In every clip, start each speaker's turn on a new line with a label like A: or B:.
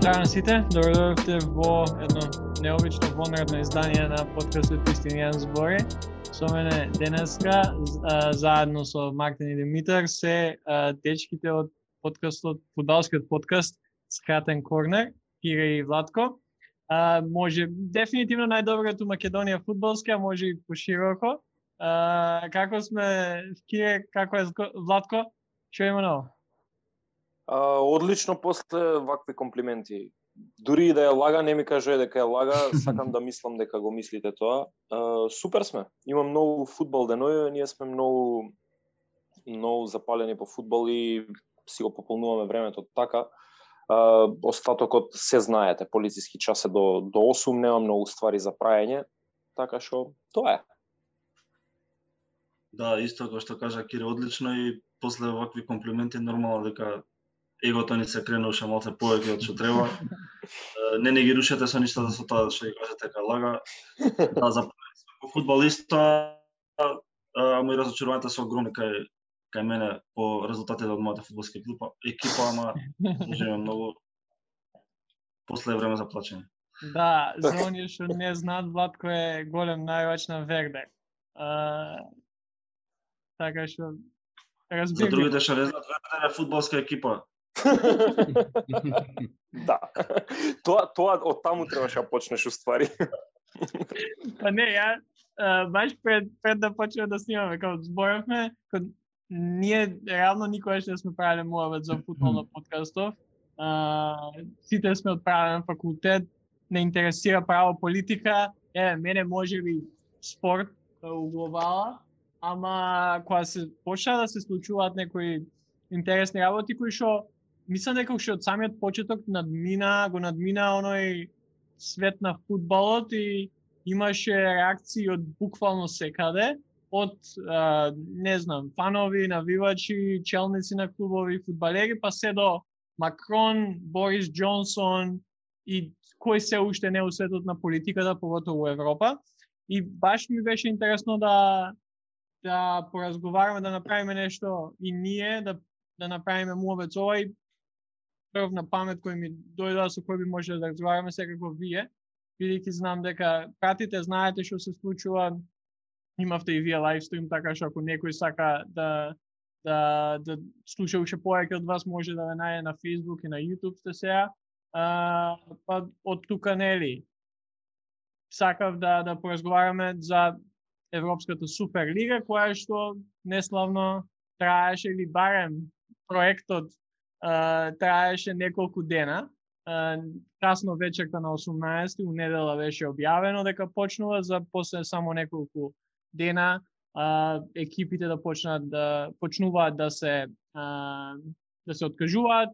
A: Здраво сите, добро во едно необично вонредно издание на подкастот Истинијан збори. Со мене денеска, заедно со Мартин и Димитар, се дечките од подкастот, фудбалскиот подкаст Скратен корнер, Кира и Владко. А, може дефинитивно најдоброто Македонија фудбалски, а може и пошироко. А, како сме, Кире, како е Владко? Што има ново?
B: А, одлично после вакви комплименти. Дури и да ја лага, не ми кажува дека ја лага, сакам да мислам дека го мислите тоа. А, супер сме. Има многу фудбал денови, ние сме многу многу запалени по фудбал и си го пополнуваме времето така. А, остатокот се знаете, полициски час е до, до 8, нема многу ствари за праење, така што тоа е.
C: Да, исто како што кажа Кире, одлично и после вакви комплименти нормално дека егото ни се кренуше малце повеќе од што треба. не не ги рушете со ништо да со тоа што ги кажете дека лага. Да, за фудбалиста, ама и разочарувањето се огромни кај кај мене по резултатите од мојата фудбалска екипа, екипа ама можеме многу после време за плачење.
A: Да, за оние што не знаат, Владко е голем највач на Вердер. А, така што
C: разбирам. За другите што не знаат, Вердер е фудбалска екипа.
B: да. Тоа тоа од таму требаше да почнеш уствари.
A: па не, ја баш пред пред да почнеме да снимаме, како зборавме, кога ние реално никогаш не сме правиле муавет за футбол на подкастов. А, сите сме од правен факултет, не интересира право политика, е, мене може би спорт у глобала, ама кога се почна да се случуваат некои интересни работи кои што мислам дека уште од самиот почеток надмина, го надмина оној свет на фудбалот и имаше реакции од буквално секаде, од а, не знам, фанови, навивачи, челници на клубови, фудбалери, па се до Макрон, Борис Джонсон и кој се уште не усетот на политиката, поготово во Европа. И баш ми беше интересно да да поразговараме, да направиме нешто и ние, да да направиме муавец и прв на памет кој ми дојде со кој би може да разговараме секако вие, бидејќи знам дека пратите, знаете што се случува, имавте и вие лайвстрим, така што ако некој сака да да да слуша уште повеќе од вас може да ве најде на Facebook и на YouTube сте сега. А, па од тука нели сакав да да поразговараме за Европската Суперлига, која што неславно траеше или барем проектот траеше неколку дена. Касно вечерта на 18 у недела беше објавено дека почнува за после само неколку дена а, екипите да почнат да почнуваат да се а, да се откажуваат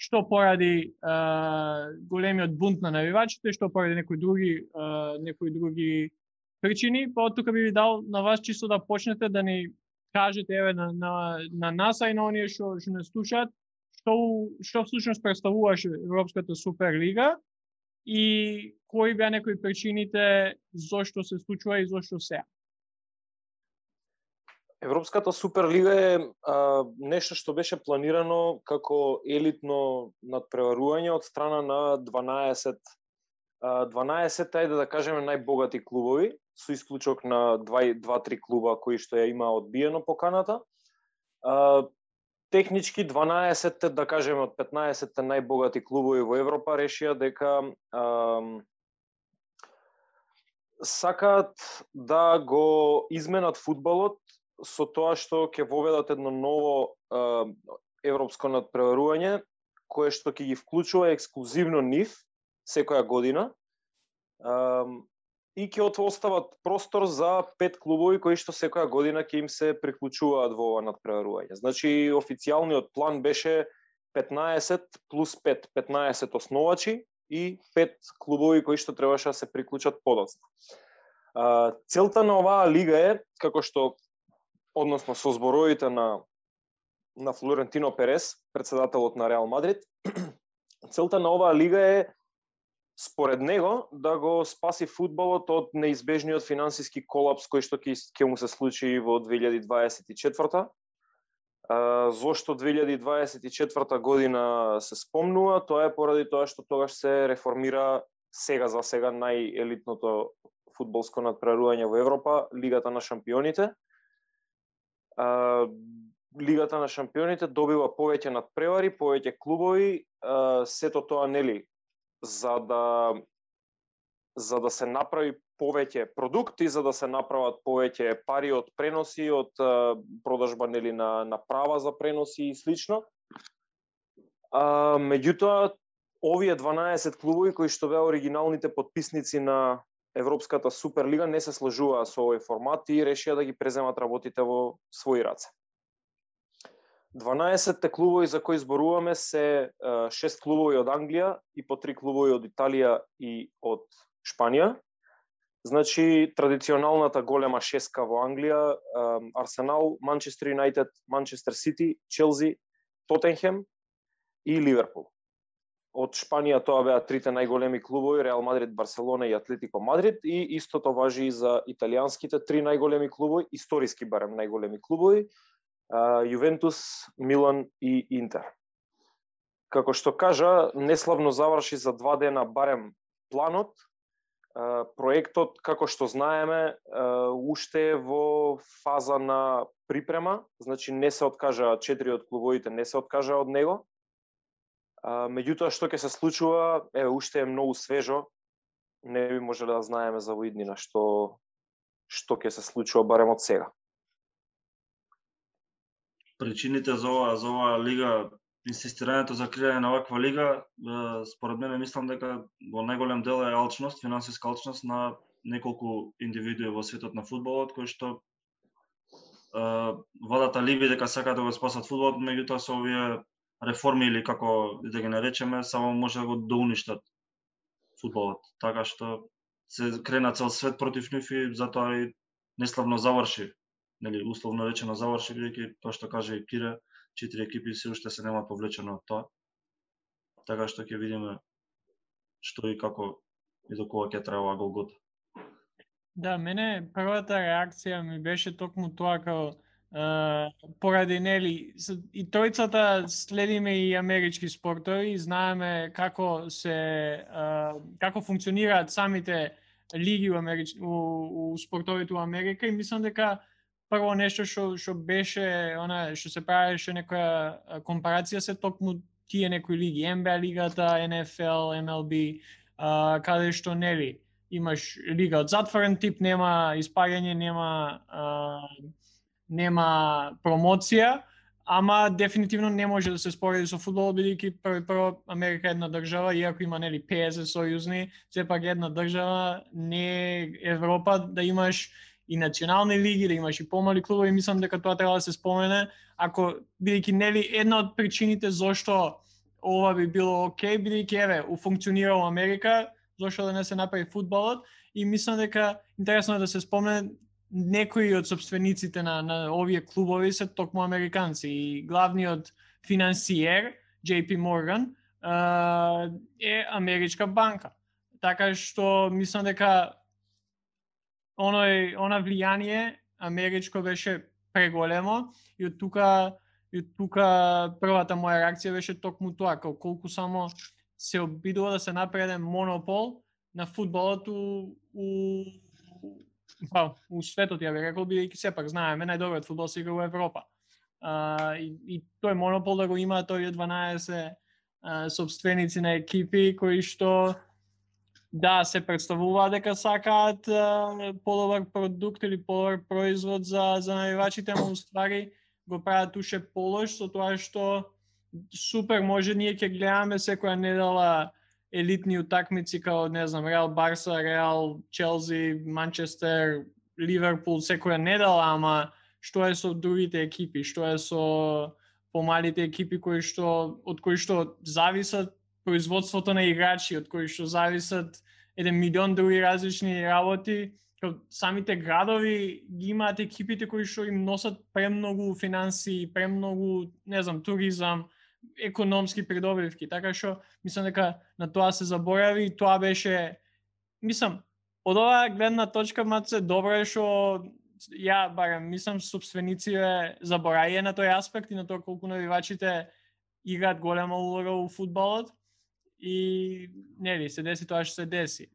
A: што поради а, големиот бунт на навивачите, што поради некои други а, некои други причини, па од тука би ви дал на вас чисто да почнете да ни кажете еве на на, на нас и на оние што што не слушаат што што всушност представуваше Европската Суперлига и кои беа некои причините зошто се случува и зошто се?
B: Европската Суперлига е а, нешто што беше планирано како елитно надпреварување од страна на 12 а, 12 ајде да кажеме најбогати клубови, со исклучок на 2-3 клуба кои што ја има одбиено поканата. А, технички 12 да кажеме од 15 најбогати клубови во Европа решија дека а, сакаат да го изменат фудбалот со тоа што ќе воведат едно ново а, европско надпреварување кое што ќе ги вклучува ексклузивно нив секоја година. А, и ќе остават простор за пет клубови кои што секоја година ќе им се приклучуваат во ова надпреварување. Значи официјалниот план беше 15 плюс 5, 15 основачи и 5 клубови кои што требаше да се приклучат подоцна. Целта на оваа лига е, како што односно со зборовите на на Флорентино Перес, председателот на Реал Мадрид, целта на оваа лига е според него да го спаси фудбалот од неизбежниот финансиски колапс кој што ќе му се случи во 2024 зошто 2024 година се спомнува, тоа е поради тоа што тогаш се реформира сега за сега најелитното фудбалско надпреварување во Европа, Лигата на шампионите. Лигата на шампионите добива повеќе надпревари, повеќе клубови, сето тоа нели за да за да се направи повеќе продукти за да се направат повеќе пари од преноси, од продажба нели на на права за преноси и слично. А, меѓутоа овие 12 клубови кои што беа оригиналните подписници на Европската Суперлига не се сложуваа со овој формат и решија да ги преземат работите во своји раце. 12 клубови за кои зборуваме се 6 клубови од Англија и по 3 клубови од Италија и од Шпанија. Значи, традиционалната голема шеска во Англија, Арсенал, Манчестер Юнайтед, Манчестер Сити, Челси, Тотенхем и Ливерпул. Од Шпанија тоа беа трите најголеми клубови, Реал Мадрид, Барселона и Атлетико Мадрид и истото важи и за италијанските три најголеми клубови, историски барем најголеми клубови, Јувентус, Милан и Интер. Како што кажа, неславно заврши за два дена барем планот, проектот, како што знаеме, уште е во фаза на припрема, значи не се откажа, четири од клубовите не се откажа од него. Меѓутоа, што ќе се случува, е, уште е многу свежо, не би можеле да знаеме за воиднина што, што ќе се случува барем од сега.
C: Причините за ова, за оваа лига инсистирањето за креирање на ваква лига, според мене мислам дека во најголем дел е алчност, финансиска алчност на неколку индивидуи во светот на фудбалот кои што владата алиби дека сакаат да го спасат фудбалот, меѓутоа со овие реформи или како да ги наречеме, само може да го доуништат фудбалот. Така што се крена цел свет против нив и затоа и неславно заврши, нели условно речено заврши бидејќи тоа што каже и четири екипи се уште се нема повлечено од тоа. Така што ќе видиме што и како и до кога ќе трае оваа голгота.
A: Да, мене првата реакција ми беше токму тоа како поради нели и тројцата следиме и амерички спортови, знаеме како се како функционираат самите лиги у, Америч... у, у спортовите у Америка и мислам дека прво нешто што што беше она што се правеше некоја компарација се токму тие некои лиги, NBA лигата, NFL MLB, а, каде што нели имаш лига од затворен тип, нема испаѓање, нема а, нема промоција, ама дефинитивно не може да се спореди со фудбал бидејќи прво прво Америка е една држава, иако има нели 50 сојузни, сепак една држава, не Европа да имаш и национални лиги, да имаш и помали клубови, мислам дека тоа треба да се спомене, ако бидејќи нели една од причините зошто ова би било окей, бидејќи еве, у во Америка, зошто да не се направи фудбалот и мислам дека интересно е да се спомне некои од собствениците на, на овие клубови се токму американци и главниот финансиер JP Morgan е америчка банка. Така што мислам дека оној она влијание америчко беше преголемо и од тука и од тука првата моја реакција беше токму тоа, како колку само се обидува да се направи монопол на фудбалот у, у па, у светот, ја би рекол, бидејќи сепак знаеме, најдобриот фудбал се игра во Европа. А, и, и тој монопол да го има тој 12 а, собственици на екипи кои што да се представуваат дека сакаат подобар продукт или подобар производ за за навивачите, но уствари го прават уште полош со тоа што супер може ние ќе гледаме секоја недела елитни утакмици како не знам Реал Барса, Реал Челси, Манчестер, Ливерпул секоја недела, ама што е со другите екипи, што е со помалите екипи кои што од кои што зависат производството на играчи, од кои што зависат еден милион други различни работи, самите градови ги имаат екипите кои што им носат премногу финанси, премногу, не знам, туризам, економски придобивки. Така што мислам дека на тоа се заборави и тоа беше мислам од оваа гледна точка маце добро е што ја барем мислам собствениците забораје на тој аспект и на тоа колку навивачите играат голема улога у фудбалот и нели се деси тоа што се деси.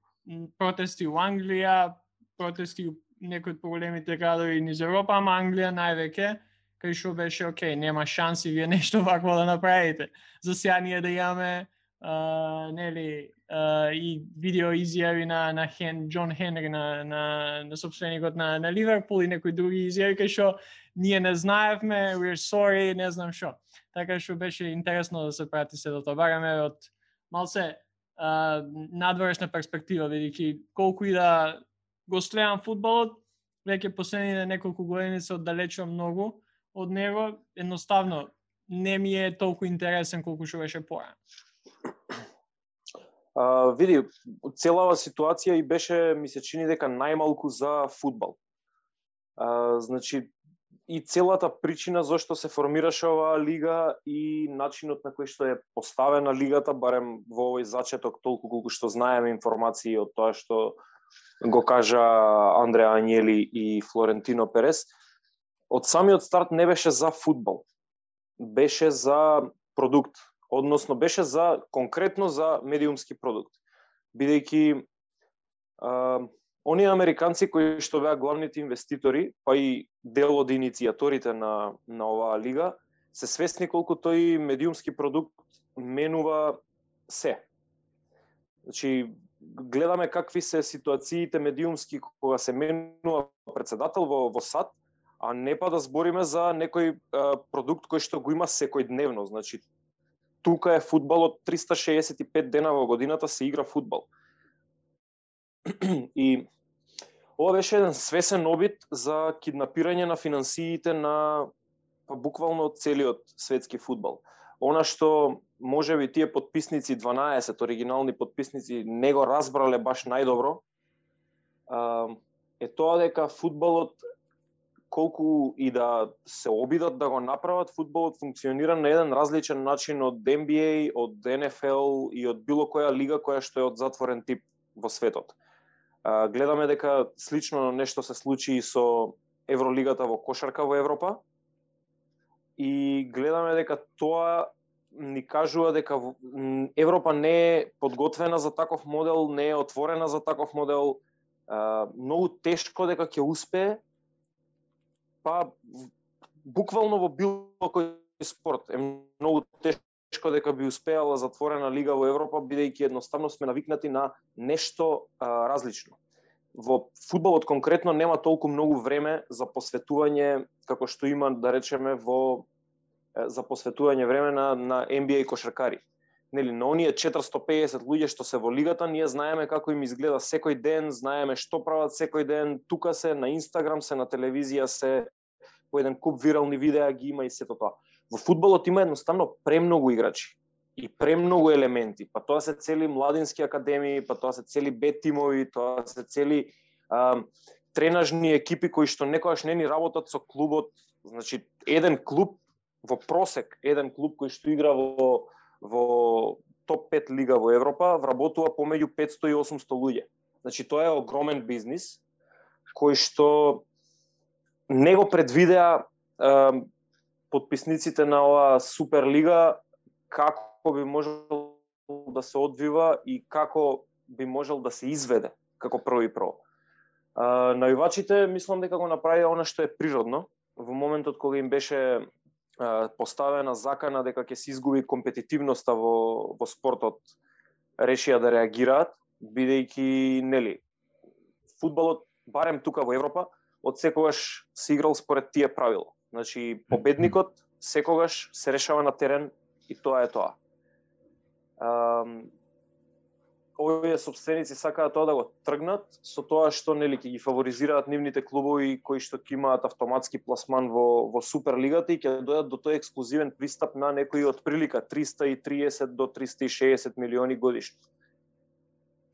A: Протести у Англија, протести у некои од поголемите градови низ Европа, ама Англија највеќе, кај што беше окей, нема шанси вие нешто вакво да направите. За сега ние да имаме uh, нели uh, и видео изјави на на Хен Џон Хенри на на на собственикот на на Ливерпул и некои други изјави кај што ние не знаевме, we're sorry, не знам што. Така што беше интересно да се прати се до тоа. Бараме од малце надворешна перспектива, бидејќи колку и да го следам фудбалот, веќе последните неколку години се оддалечувам многу од него, едноставно не ми е толку интересен колку што беше порано.
B: А, види, целава ситуација и беше, ми се чини дека најмалку за фудбал. А, значи, и целата причина зашто се формираше оваа лига и начинот на кој што е поставена лигата, барем во овој зачеток, толку колку што знаеме информации од тоа што го кажа Андреа Анјели и Флорентино Перес, од самиот старт не беше за футбол, Беше за продукт, односно беше за конкретно за медиумски продукт. Бидејќи оние американци кои што беа главните инвеститори, па и дел од иницијаторите на на оваа лига, се свесни колку тој медиумски продукт менува се. Значи, гледаме какви се ситуациите медиумски кога се менува председател во, во САД, а не па да збориме за некој а, продукт кој што го има секојдневно. Значи, тука е фудбалот 365 дена во годината се игра фудбал. И ова беше еден свесен обид за киднапирање на финансиите на па буквално целиот светски фудбал. Она што може би тие подписници 12 оригинални подписници не го разбрале баш најдобро е тоа дека фудбалот колку и да се обидат да го направат, фудбалот функционира на еден различен начин од NBA, од NFL и од било која лига која што е од затворен тип во светот гледаме дека слично нешто се случи и со Евролигата во кошарка во Европа. И гледаме дека тоа ни кажува дека Европа не е подготвена за таков модел, не е отворена за таков модел, многу тешко дека ќе успее, па буквално во било кој спорт е многу тешко дека би успеала затворена лига во Европа, бидејќи едноставно сме навикнати на нешто а, различно. Во фудбалот конкретно нема толку многу време за посветување како што има да речеме во за посветување време на, на NBA кошаркари. Нели, на оние 450 луѓе што се во лигата, ние знаеме како им изгледа секој ден, знаеме што прават секој ден, тука се, на Инстаграм се, на телевизија се, по еден куп вирални видеа ги има и сето тоа. Во фудбалот има едноставно премногу играчи и премногу елементи. Па тоа се цели младински академии, па тоа се цели б тимови, тоа се цели а, тренажни екипи кои што некогаш не ни работат со клубот. Значи, еден клуб во просек еден клуб кој што игра во во топ 5 лига во Европа вработува помеѓу 500 и 800 луѓе. Значи тоа е огромен бизнис кој што не го предвидеа подписниците на оваа суперлига како би можел да се одвива и како би можел да се изведе како први про. Највачите мислам дека го направи она што е природно во моментот кога им беше поставена закана дека ќе се изгуби компетитивноста во, во спортот, решија да реагираат, бидејќи, нели, фудбалот, барем тука во Европа, од секогаш се играл според тие правила. Значи, победникот секогаш се решава на терен и тоа е тоа овие собственици сакаат тоа да го тргнат со тоа што нели ќе ги фаворизираат нивните клубови кои што ќе имаат автоматски пласман во во Суперлигата и ќе дојдат до тој ексклузивен пристап на некои од прилика 330 до 360 милиони годишно.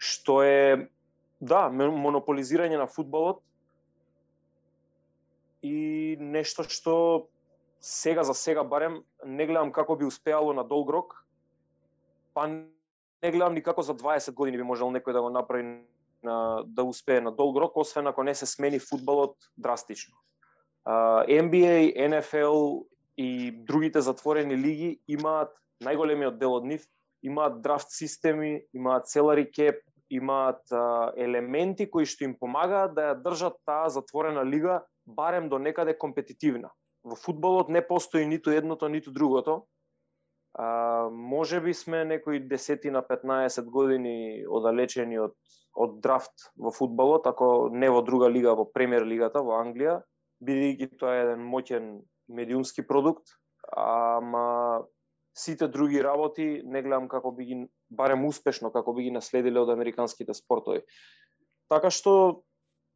B: Што е да, монополизирање на фудбалот и нешто што сега за сега барем не гледам како би успеало на долг рок, па не гледам ни како за 20 години би можел некој да го направи на да успее на долг рок, освен ако не се смени фудбалот драстично. NBA, NFL и другите затворени лиги имаат најголемиот дел од нив имаат драфт системи, имаат целари кеп, имаат а, елементи кои што им помагаат да ја држат таа затворена лига барем до некаде компетитивна. Во фудбалот не постои ниту едното, ниту другото. А, може би сме некои десетина, 15 години одалечени од од драфт во фудбалот, ако не во друга лига, во премиер лигата во Англија, бидејќи тоа е еден моќен медиумски продукт, ама сите други работи не гледам како би ги барем успешно како би ги наследиле од американските спортови. Така што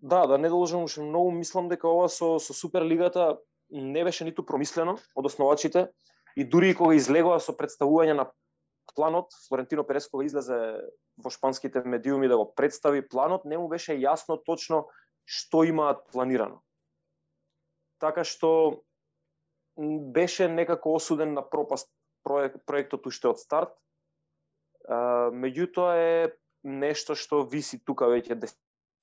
B: да, да не да должам уште многу, мислам дека ова со со Суперлигата не беше ниту промислено од основачите и дури и кога излегоа со представување на планот, Флорентино Перес кога излезе во шпанските медиуми да го представи планот, не му беше јасно точно што имаат планирано. Така што беше некако осуден на пропаст проект, проектот уште од старт. А, меѓутоа е нешто што виси тука веќе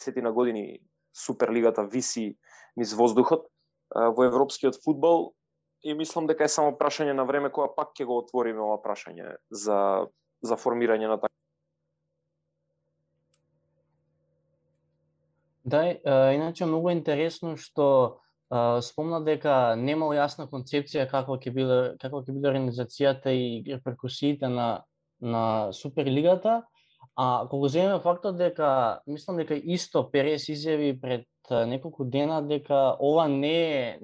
B: десетина години Суперлигата виси низ воздухот во европскиот фудбал и мислам дека е само прашање на време кога пак ќе го отвориме ова прашање за за формирање на така.
D: Да, иначе многу интересно што спомна дека немал јасна концепција каква ќе биде каква ќе биде организацијата и реперкусиите на на Суперлигата, а кога земеме фактот дека мислам дека исто Перес изјави пред неколку дена дека ова не е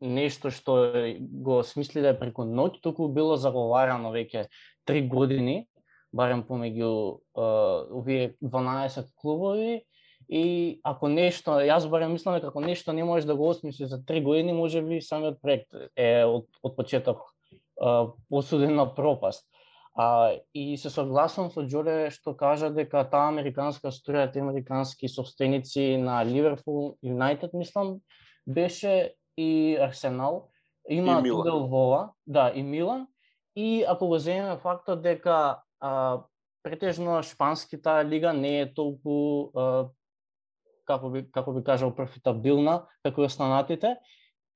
D: нешто што го смислиле да преку ноќ, туку било заговарано веќе три години, барем помеѓу овие 12 клубови И ако нешто, јас барем мислам дека ако нешто не можеш да го осмислиш за три години, може би самиот проект е од, од почеток посуден на пропаст. А, и се согласувам со Џоре што кажа дека таа американска струја, тие американски собственици на Ливерпул, Юнайтед, мислам, беше и Арсенал, има удел во ова, да, и Милан. И ако го земеме фактот дека а, претежно шпанската лига не е толку а, како би како би кажал профитабилна како и останатите,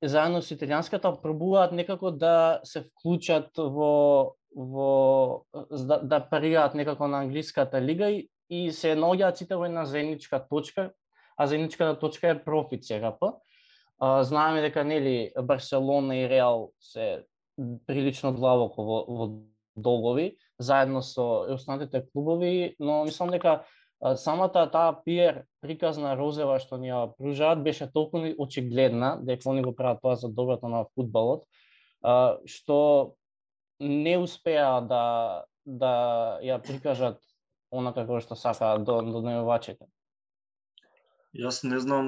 D: заедно со италијанската пробуваат некако да се вклучат во во да, да парираат некако на англиската лига и, и се наоѓаат сите во една заедничка точка, а заедничката точка е профит СГП. знаеме дека нели Барселона и Реал се прилично длабоко во, во долгови, заедно со останатите клубови, но мислам дека самата таа пиер приказна розева што ни ја пружаат беше толку очигледна дека они го прават тоа за доброто на фудбалот, што не успеа да да ја прикажат она како што сакаат до, до најувачите.
C: Јас не знам,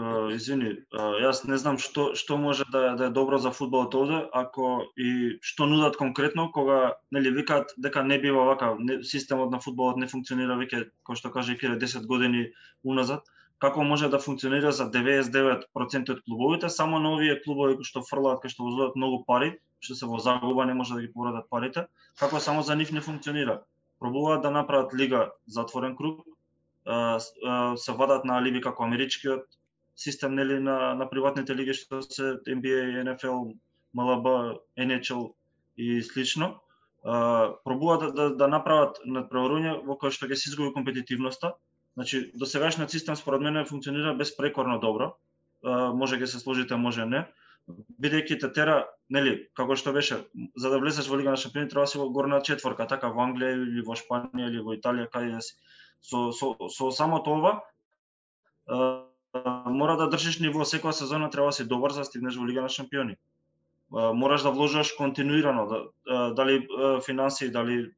C: uh, извини, uh, јас не знам што што може да да е добро за фудбалот овде, ако и што нудат конкретно кога нели викаат дека не бива вака, не, системот на фудбалот не функционира веќе како што каже Кире 10 години уназад. Како може да функционира за 99% од клубовите, само на овие клубови кои што фрлаат, кои што возуваат многу пари, што се во загуба не може да ги повратат парите, како само за нив не функционира. Пробуваат да направат лига затворен круг, се вадат на алиби како америчкиот систем нели на на приватните лиги што се NBA, NFL, MLB, NHL и слично. пробуваат да, да, да направат надпреварување во кое што ќе се изгуби компетитивноста. Значи, до сегашниот систем според мене функционира безпрекорно добро. може ќе се сложите, може не. Бидејќи те тера, нели, како што беше, за да влезеш во Лига на шампиони треба да си во горна четворка, така во Англија или во Шпанија или во Италија каде си со, со, со самото ова, мора да држиш ниво секоја сезона треба да си добар за да стигнеш во Лига на шампиони. Мораш да вложиш континуирано, да, дали финанси дали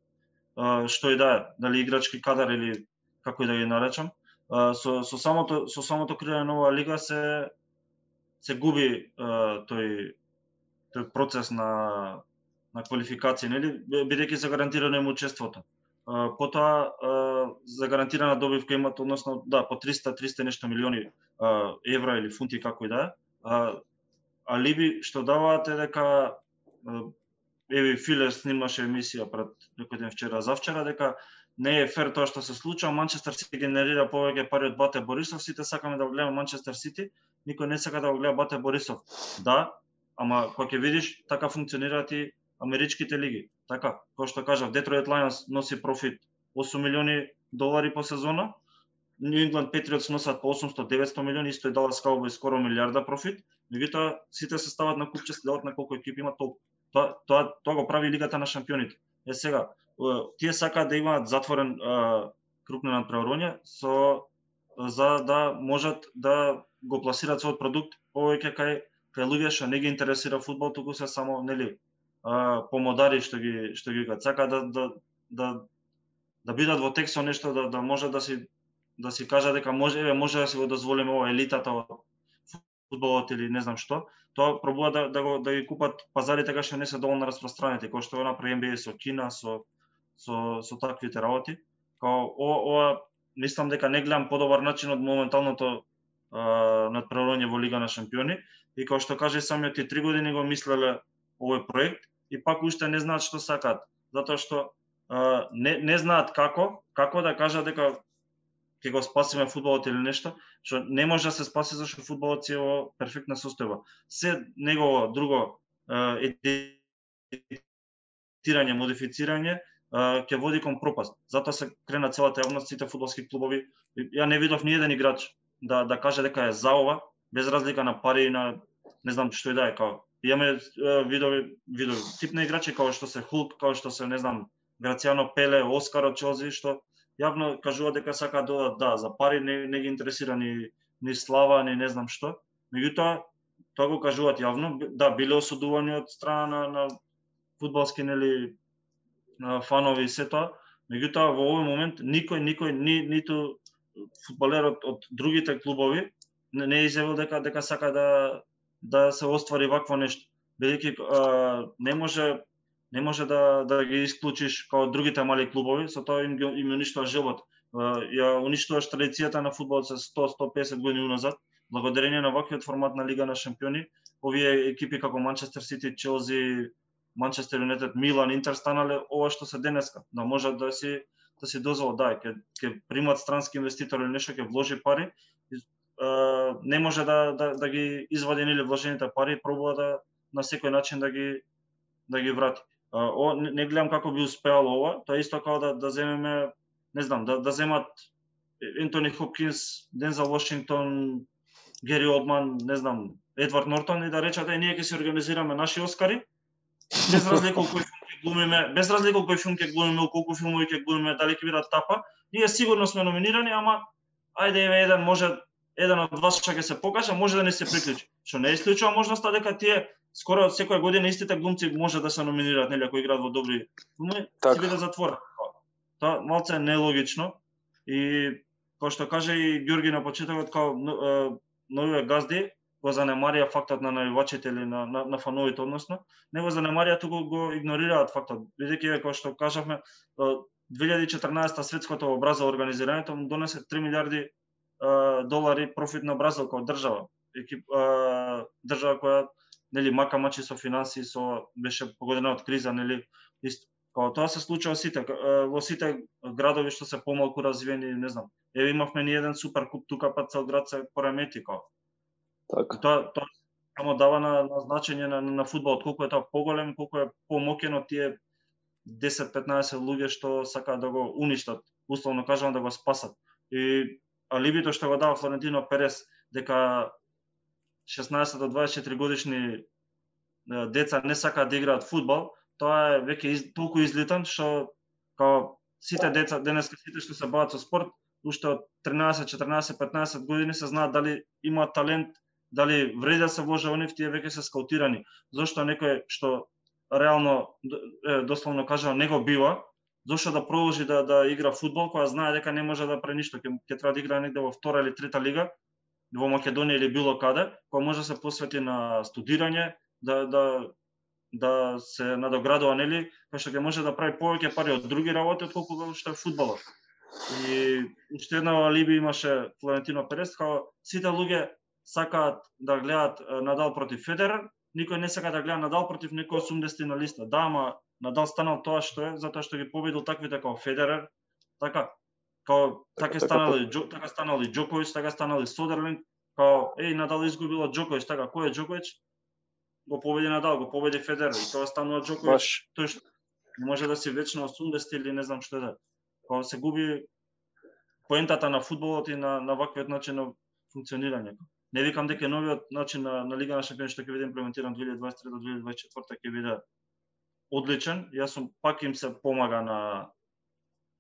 C: што и да е, дали играчки кадар или како и да ги наречам. Со, со самото со самото креирање на оваа лига се се губи тој тој процес на на квалификација, нели, бидејќи за гарантирано им учеството потоа за гарантирана добивка имат односно да по 300 300 нешто милиони евра или фунти како и да е. А либи што даваат е дека Еви Филер снимаше емисија пред некој ден вчера завчера дека не е фер тоа што се случува, Манчестер Сити генерира повеќе пари од Бате Борисов, сите сакаме да го гледаме Манчестер Сити, никој не сака да го гледа Бате Борисов. Да, ама кога ќе видиш, така функционираат и америчките лиги. Така, кој што кажав, Detroit Lions носи профит 8 милиони долари по сезона, New England Patriots носат по 800-900 милиони, исто и Dallas Cowboys скоро милиарда профит, меѓутоа сите се стават на купче, се на колку екипи има толку. Тоа, тоа, тоа го прави лигата на шампионите. Е сега, тие сакаат да имаат затворен круг на надпреварување со за да можат да го пласираат својот продукт повеќе кај кај луѓе што не ги интересира фудбал, туку се само нели помодари што ги што ги викаат. Сака да да да да бидат во текст со нешто да да може да си да си кажа дека може еве може да си го дозволиме ова елитата од фудбалот или не знам што, тоа пробува да да го да ги купат пазарите така што не се доволно распространети, кој што го направи NBA со Кина, со со со таквите работи. Као ова, ова мислам дека не гледам подобар начин од моменталното надпреварување во Лига на шампиони и како што каже самиот и три години го мислеле овој проект и пак уште не знаат што сакаат, затоа што а, не не знаат како, како да кажат дека ќе го спасиме фудбалот или нешто, што не може да се спаси зашто фудбалот е во перфектна состојба. Се негово друго едитирање, модифицирање ќе води кон пропаст. Затоа се крена целата јавност, сите фудбалски клубови. Ја не видов ни еден играч да да каже дека е за ова, без разлика на пари и на не знам што и да е као. Имаме видови видови тип на играчи како што се Хулк, како што се не знам Грацијано Пеле, Оскар од Челзи што јавно кажуваат дека сака да додат да за пари не, не ги интересира ни ни слава, ни не знам што. Меѓутоа тоа го кажуваат јавно, да биле осудувани од страна на, на фудбалски нели фанови и се тоа, меѓутоа во овој момент никој никој ни ниту фудбалер од, од другите клубови не, не изјавил дека дека сака да да се оствари вакво нешто. Бидејќи не може не може да да ги исклучиш како другите мали клубови, со тоа им им уништува живот. Ја уништуваш традицијата на фудбалот со 100-150 години уназад, благодарение на ваквиот формат на Лига на шампиони. Овие екипи како Манчестер Сити, Челси, Манчестер Юнайтед, Милан, Интер станале ова што се денеска, да може да си да си дозвол, да ќе ќе примат странски инвеститор или нешто ќе вложи пари, а, не може да, да, да ги извади или вложените пари, пробува да на секој начин да ги да ги врати. А, о, не, не гледам како би успеало ова, тоа исто како да да земеме, не знам, да да земат Ентони Хопкинс, Дензел Вашингтон, Гери Олдман, не знам, Едвард Нортон и да речат е ние ќе се организираме наши Оскари без разлика кој филм ќе глумиме, без разлика кој филм ќе глумиме, колку филмови ќе глумиме, дали ќе бидат тапа, ние сигурно сме номинирани, ама ајде еве еден може еден од вас што ќе се покаже, може да не се приклучи. Што не исклучува можноста дека тие скоро секоја година истите глумци може да се номинираат, нели, ако играат во добри филми, ќе бидат затворени. Тоа малце е нелогично и кој што каже и Ѓорги на почетокот, као новите газди, го занемарија фактот на навивачите или на, на, на фановите, односно, не го занемарија, туку го игнорираат фактот. Бидејќи, како што кажавме, 2014 светското во Бразил организирањето му донесе 3 милиарди долари профит на Бразил како држава. Екип, држава која нели мака мачи со финанси, со беше погодена од криза, нели ист, Као тоа се случува сите во сите градови што се помалку развиени, не знам. Еве имавме ни еден супер куп тука па цел град се поремети као
B: Така.
C: Тоа тоа само дава на, на значење на, на фудбалот, колку е тоа поголем, колку е помокено тие 10-15 луѓе што сакаат да го уништат, условно кажам да го спасат. И алибито што го дава Флорентино Перес дека 16 до 24 годишни деца не сакаат да играат фудбал, тоа е веќе из, толку излитан што као сите деца денеска сите што се бават со спорт, уште од 13, 14, 15 години се знаат дали имаат талент дали вреди да се вложа во нив, тие веќе се скаутирани. Зошто некој што реално дословно кажа не го бива, зошто да продолжи да да игра фудбал кога знае дека не може да прави ништо, ќе ќе треба да игра негде во втора или трета лига во Македонија или било каде, кога може да се посвети на студирање, да да да се надоградува нели, кај што ќе може да прави повеќе пари од други работи отколку што е фудбалот. И уште една алиби имаше Флорентино Перес, као сите луѓе сакаат да гледаат Надал против Федерер, никој не сака да гледа Надал против некој 80 на листа. Да, ама Надал станал тоа што е, затоа што ги победил таквите како Федерер, Така, као така
B: Така, така,
C: станал и Џо- така станал и Џоковиќ, така станал и Содерлинг, као еј Надал изгубила Џоковиќ, така кој е Џоковиќ? Го победи Надал, го победи Федерер и тоа станува.
B: Баш,
C: Тој што не може да си вечно 80 или не знам што да. Као се губи поентата на фудбалот и на на ваквиот начин на функционирање. Не викам дека новиот начин на, на Лига на шампиони што ќе биде имплементиран 2023-2024 ќе биде одличен. Јас сум пак им се помага на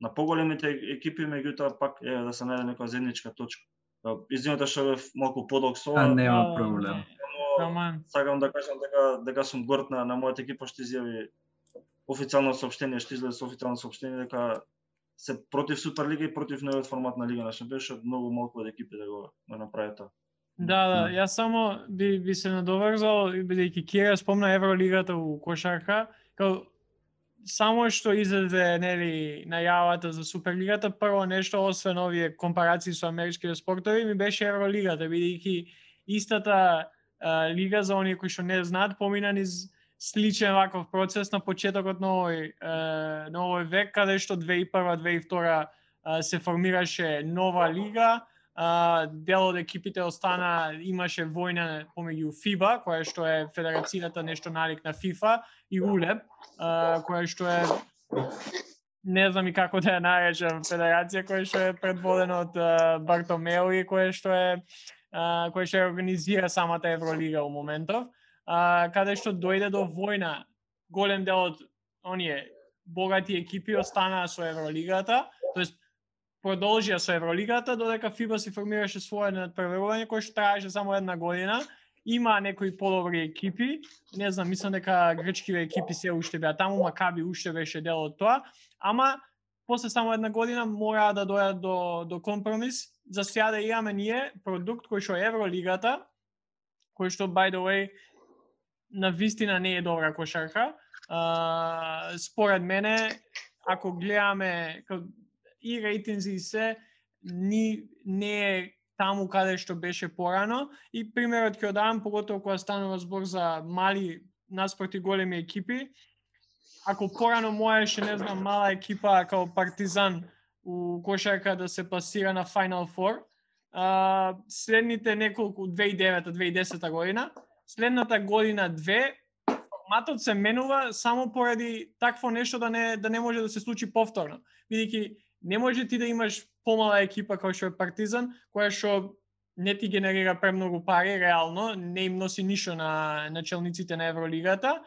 C: на поголемите екипи, меѓутоа пак е да се најде нека заедничка точка. Извинете што бев малку подолг со
E: А
C: ова,
E: нема проблем.
A: Таман.
C: сакам да кажам дека дека сум горд на, на мојата екипа што изјави официјално соопштение, што излезе со официјално соопштение дека се против Суперлига и против новиот формат на Лига на шампиони, што многу малку од екипи да го да направи тоа.
A: Да, да, јас само би, би се надоврзал, бидејќи Кира спомна Евролигата у кошарка, као само што излезе нели најавата за Суперлигата, прво нешто освен овие компарации со америчките спортови ми беше Евролигата, бидејќи истата а, лига за оние кои што не знаат помина низ сличен ваков процес на почетокот на овој на овој век каде што 2001-2002 а, се формираше нова лига, а, дел од екипите остана имаше војна помеѓу ФИБА, која што е федерацијата нешто налик на ФИФА и УЛЕП, а, која што е не знам и како да ја наречам федерација која што е предводена од Бартомео и која што е а, која што организира самата Евролига у моментов, а, каде што дојде до војна, голем дел од оние богати екипи останаа со Евролигата, тоест продолжија со Евролигата додека ФИБА си формираше своје надпреварување кој што траеше само една година. Има некои подобри екипи, не знам, мислам дека грчкиве екипи се уште беа таму, Макаби уште беше дел од тоа, ама после само една година мораа да дојдат до, до компромис. За сега да имаме ние продукт кој што е Евролигата, кој што, by the way, на вистина не е добра кошарка. А, според мене, ако гледаме и рейтинзи и се, ни, не е таму каде што беше порано и примерот ќе одам поготово кога станува збор за мали наспроти големи екипи. Ако порано можеше, не знам, мала екипа као Партизан у кошарка да се пласира на Final Four, а, следните неколку 2009-2010 година, следната година две форматот се менува само поради такво нешто да не да не може да се случи повторно. Бидејќи не може ти да имаш помала екипа како што е Партизан, која што не ти генерира премногу пари реално, не им носи ништо на начелниците на Евролигата,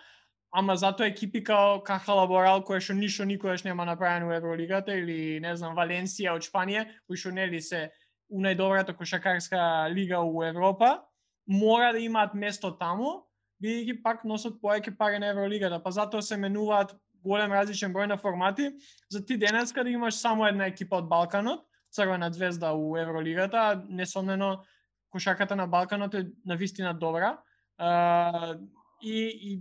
A: ама затоа екипи као Каха Лаборал која што ништо никогаш нема направено у Евролигата или не знам Валенсија од Шпанија, кои што нели се у најдобрата кошакарска лига у Европа, мора да имаат место таму, бидејќи пак носат поеќе пари на Евролигата, па затоа се менуваат голем различен број на формати, за ти денеска да имаш само една екипа од Балканот, Црвена звезда у Евролигата, несомнено кошаката на Балканот е на вистина добра. А, и, и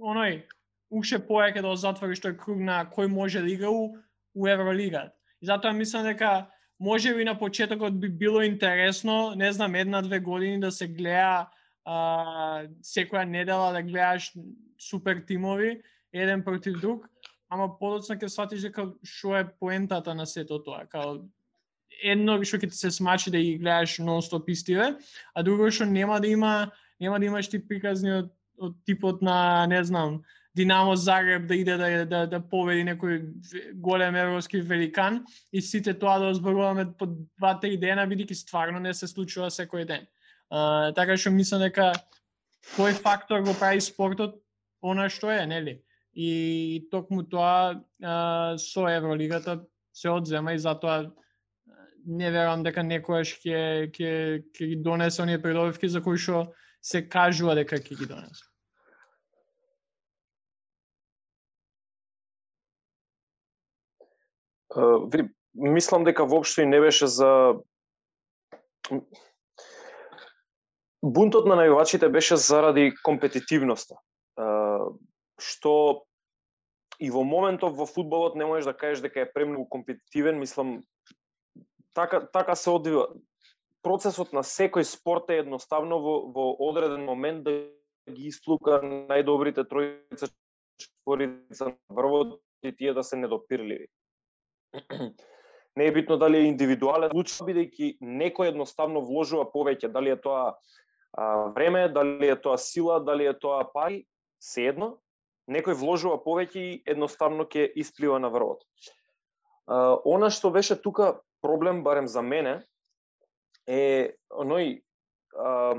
A: оној, уште поеќе да затвориш тој круг на кој може да игра у, у Евролигата. И затоа мислам дека може би на почетокот би било интересно, не знам, една-две години да се гледа а, секоја недела да гледаш супер тимови, еден против друг, ама подоцна ќе сватиш дека што е поентата на сето тоа, као едно што ќе ти се смачи да ги гледаш нонстоп истиве, а друго што нема да има нема да имаш ти приказни од, од типот на, не знам, Динамо Загреб да иде да, да, да победи некој голем европски великан и сите тоа да зборуваме по два-три дена, бидејќи стварно не се случува секој ден. А, така што мислам дека кој фактор го прави спортот она што е, нели? И токму тоа а, со Евролигата се одзема и затоа не верам дека некојаш ќе ќе ќе ги донесе оние придобивки за кои што се кажува дека ќе ги донесе.
B: Uh, види, мислам дека воопшто и не беше за бунтот на најувачите беше заради компетитивноста. Uh, што и во моментов во фудбалот не можеш да кажеш дека е премногу компетитивен, мислам така така се одвива. Процесот на секој спорт е едноставно во, во одреден момент да ги исплука најдобрите тројца четворица на врвот и тие да се недопирливи. не е битно дали е индивидуален случај, бидејќи некој едноставно вложува повеќе, дали е тоа а, време, дали е тоа сила, дали е тоа пари, едно, некој вложува повеќе и едноставно ќе исплива на врвот. А, она што беше тука проблем, барем за мене, е оној а,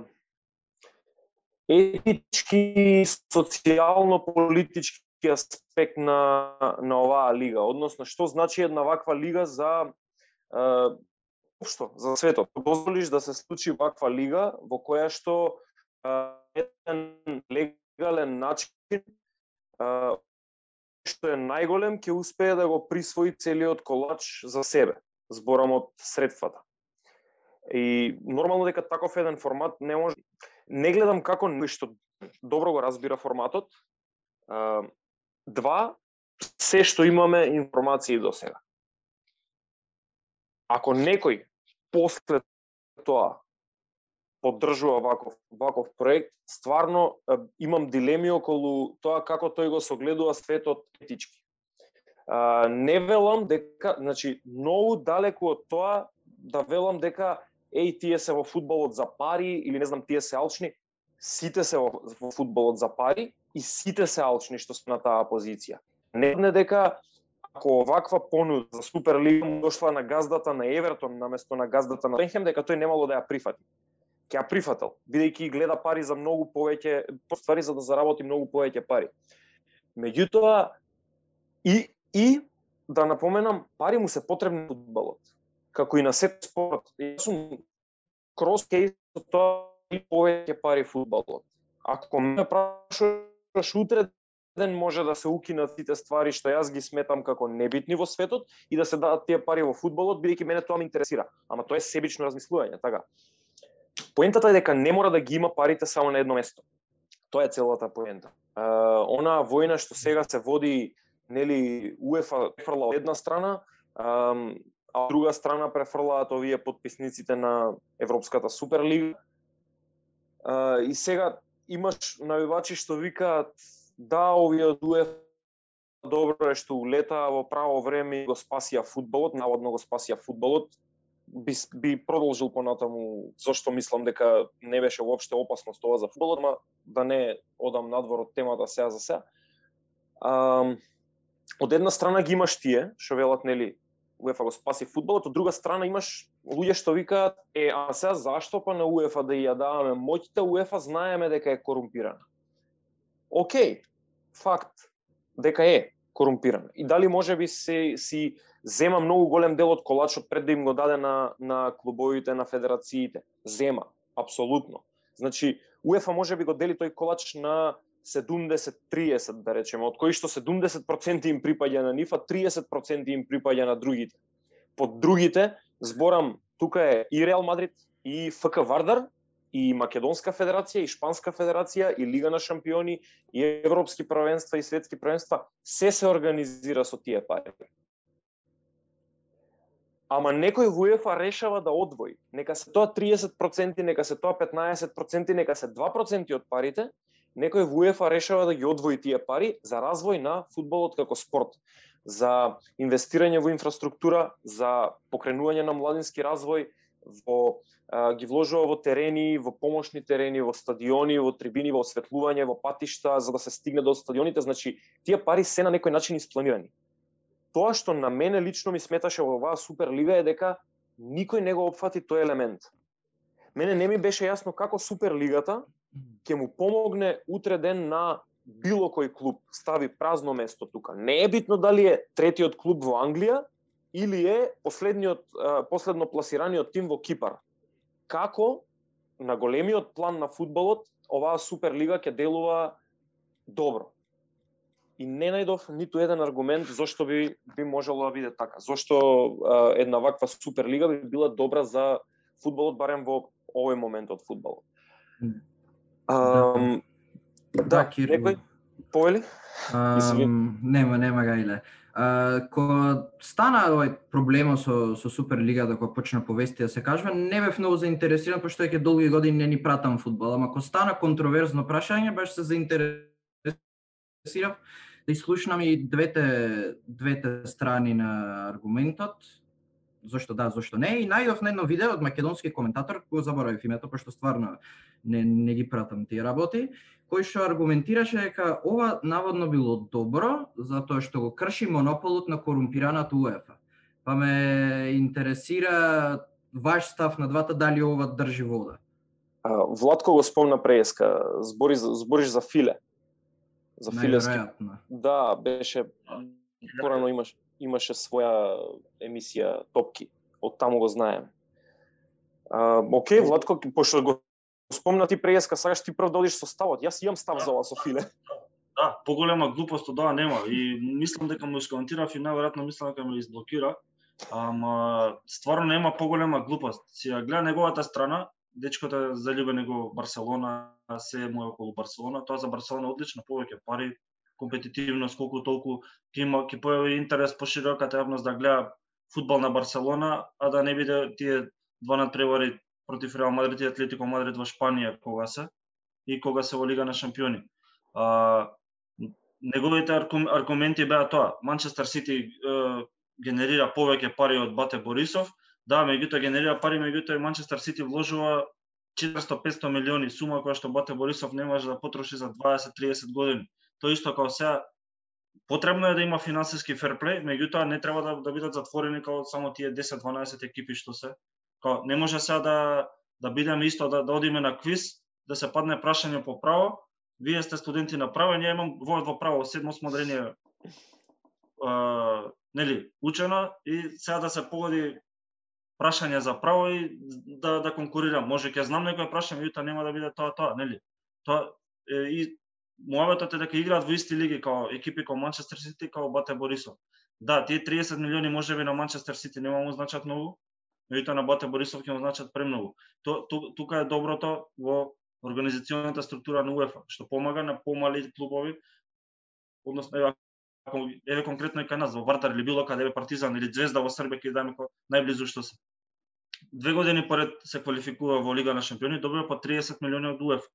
B: етички, социјално-политички аспект на, на оваа лига, односно што значи една ваква лига за општо за светот. Дозволиш да се случи ваква лига во која што еден легален начин што е најголем ќе успее да го присвои целиот колач за себе, зборам од средствата. И нормално дека таков еден формат не може не гледам како некој што добро го разбира форматот. Два, се што имаме информации до сега. Ако некој после тоа поддржува ваков ваков проект, стварно имам дилеми околу тоа како тој го согледува светот етички. А, не велам дека, значи, многу далеку од тоа да велам дека еј тие се во фудбалот за пари или не знам тие се алчни, сите се во, во фудбалот за пари и сите се алчни што се на таа позиција. Не не дека ако оваква понуда за Суперлига дошла на газдата на Евертон наместо на газдата на Бенхем, дека тој немало да ја прифати. Ќе ја прифатал, бидејќи гледа пари за многу повеќе, ствари за да заработи многу повеќе пари. Меѓутоа и и да напоменам, пари му се потребни фудбалот како и на сет спорт. Јас сум крос кейс тоа и повеќе пари фудбалот. Ако ме прашуваш утре ден може да се укинат сите ствари што јас ги сметам како небитни во светот и да се дадат тие пари во фудбалот, бидејќи мене тоа ме интересира. Ама тоа е себично размислување, така. Поентата е дека не мора да ги има парите само на едно место. Тоа е целата поента. Uh, она војна што сега се води, нели, УЕФА префрла од една страна, um, а од друга страна префрлаат овие подписниците на Европската Суперлига. А, и сега имаш навивачи што викаат да, овие од УЕФА добро е што улетаа во право време и го спасија фудбалот, наводно го спасија фудбалот, би, би продолжил понатаму зашто мислам дека не беше воопште опасност тоа за фудбалот, ма да не одам надвор од темата сега за сега. А, од една страна ги имаш тие, што велат нели УЕФА го спаси фудбалот, од друга страна имаш луѓе што викаат, е, а сега зашто па на УЕФА да ја даваме моќите, УЕФА знаеме дека е корумпирана. Океј, факт, дека е корумпирано. И дали може би се, си зема многу голем дел од колачот пред да им го даде на, на клубовите, на федерациите. Зема, апсолутно. Значи, УЕФА може би го дели тој колач на 70-30 да речеме, од кои што 70% им припаѓа на нив, а 30% им припаѓа на другите. Под другите, зборам, тука е и Реал Мадрид, и ФК Вардар, и Македонска федерација, и Шпанска федерација, и Лига на шампиони, и Европски правенства, и светски правенства, се се организира со тие пари. Ама некој во УЕФА решава да одвои. Нека се тоа 30%, нека се тоа 15%, нека се 2% од парите, некој во УЕФА решава да ги одвои тие пари за развој на фудбалот како спорт, за инвестирање во инфраструктура, за покренување на младински развој, во а, ги вложува во терени, во помошни терени, во стадиони, во трибини, во осветлување, во патишта за да се стигне до стадионите, значи тие пари се на некој начин испланирани. Тоа што на мене лично ми сметаше во оваа Суперлига е дека никој не го опфати тој елемент. Мене не ми беше јасно како Суперлигата ќе му помогне утре ден на било кој клуб стави празно место тука. Не е битно дали е третиот клуб во Англија или е последниот последно пласираниот тим во Кипар. Како на големиот план на фудбалот оваа суперлига ќе делува добро. И не најдов ниту еден аргумент зошто би би можело да биде така. Зошто а, една ваква суперлига би била добра за фудбалот барем во овој момент од фудбалот. Um, да, да Кирил. некој повели?
E: Um, нема, нема гајле. Кога стана овој проблемот со со Суперлигата кога почна повести да се кажува, не бев многу заинтересиран пошто ќе долги години не ни пратам фудбал, ама кога стана контроверзно прашање, баш се заинтересирав да изслушнам и двете двете страни на аргументот. Зошто да, зошто не. И најдов на едно видео од македонски коментатор, кој заборавив името, пошто стварно не, не ги пратам тие работи, кој што аргументираше дека ова наводно било добро, затоа што го крши монополот на корумпираната УЕФА. Па ме интересира ваш став на двата, дали ова држи вода?
B: А, Владко го спомна преска, збори, збориш за Филе. За Филески. Да, беше порано имаш имаше своја емисија Топки. Од таму го знаем. А, окей, Владко, пошто го спомна ти преска, сакаш ти прв да одиш со ставот. Јас имам став за ова со Филе.
C: Да, поголема глупост од ова нема и мислам дека му искоментирав и најверојатно мислам дека ме изблокира. Ама стварно нема поголема глупост. Си ја гледа неговата страна, дечкото е заљубен него Барселона, се му е околу Барселона, тоа за Барселона одлично, повеќе пари, компетитивно, колку толку ќе има ќе појави интерес по широката јавност да гледа фудбал на Барселона, а да не биде тие два надпревари против Реал Мадрид и Атлетико Мадрид во Шпанија кога се и кога се во Лига на шампиони. А, неговите аргументи беа тоа. Манчестер Сити генерира повеќе пари од Бате Борисов, да, меѓутоа генерира пари, меѓутоа Манчестер Сити вложува 400-500 милиони сума која што Бате Борисов не може да потроши за 20-30 години. Тоа исто како сега потребно е да има финансиски ферплей, меѓутоа не треба да, да бидат затворени како само тие 10-12 екипи што се. Као не може сега да да бидеме исто да, да одиме на квиз, да се падне прашање по право, вие сте студенти на право, ние имам во во право седмо смодрение нели, учено и сега да се погоди прашање за право и да да конкурирам. Може ќе знам некој прашање, јута нема да биде тоа тоа, нели? Тоа е, и муабетот е дека играат во исти лиги како екипи како Манчестер Сити како Бате Борисов. Да, тие 30 милиони можеби на Манчестер Сити нема му значат многу, меѓутоа на Бате Борисов ќе му значат премногу. То, ту, тука е доброто во организационната структура на УЕФА, што помага на помали клубови, односно еве конкретно и кај нас во Вардар или било каде еве Партизан или Звезда во Србија ќе даме најблизу што се. Две години поред се квалификува во Лига на шампиони, добива по 30 милиони од УЕФА.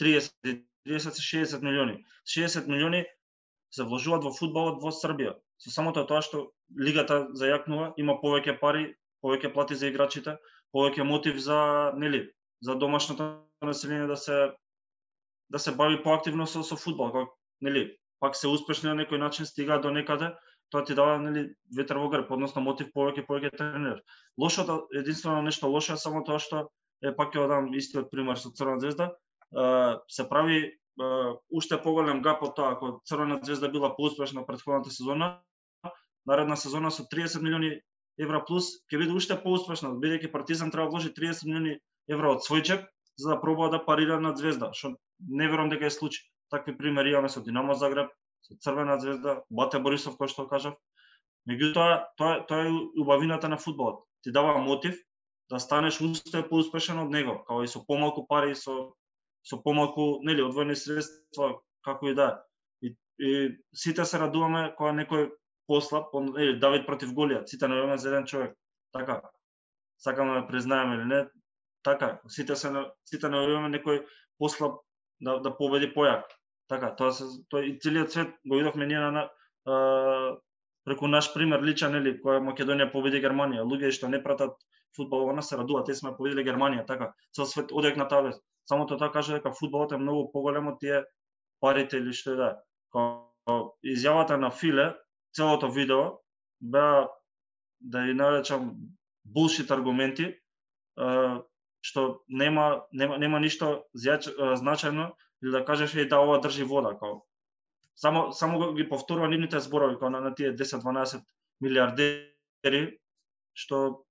C: 30 30 60 милиони. 60 милиони се вложуваат во фудбалот во Србија. Со самото тоа што лигата зајакнува, има повеќе пари, повеќе плати за играчите, повеќе мотив за нели, за домашното население да се да се бави поактивно со со фудбал, како нели, пак се успешни на некој начин, стига до некаде, тоа ти дава нели ветер во грб, односно мотив повеќе повеќе тренер. Лошото да, единствено нешто лошо е само тоа што е пак ќе дам истиот пример со Црвена звезда, се прави уште поголем гап од тоа ако Црвена звезда била поуспешна претходната сезона, наредна сезона со 30 милиони евра плюс ќе биде уште поуспешна, бидејќи Партизан треба да вложи 30 милиони евра од свој чек за да пробува да парира на Звезда, што не верувам дека е случај. Такви примери имаме со Динамо Загреб, со Црвена звезда, Бате Борисов кој што кажав. Меѓутоа, тоа тоа е убавината на фудбалот. Ти дава мотив да станеш уште поуспешен од него, како и со помалку пари, со со помалку, нели, одвоени средства, како и да. И, и сите се радуваме кога некој послаб, нели, Давид против Голија, сите навиваме за еден човек. Така. Сакаме да признаеме или не, така, сите се сите навиваме некој послаб да да победи појак. Така, тоа се тоа и целиот свет го видовме ние на а, преку наш пример личен нели која Македонија победи Германија. Луѓе што не пратат фудбал она се радуваат, те сме победиле Германија, така. Цел свет одек на таве. Само тоа каже дека фудбалот е многу поголем од тие парите или што да е да. изјавата на Филе, целото видео беа да ја наречам булшит аргументи, што нема нема нема ништо значајно или да кажеш е да ова држи вода како само само ги повторува нивните зборови како на, на тие 10-12 милиардери што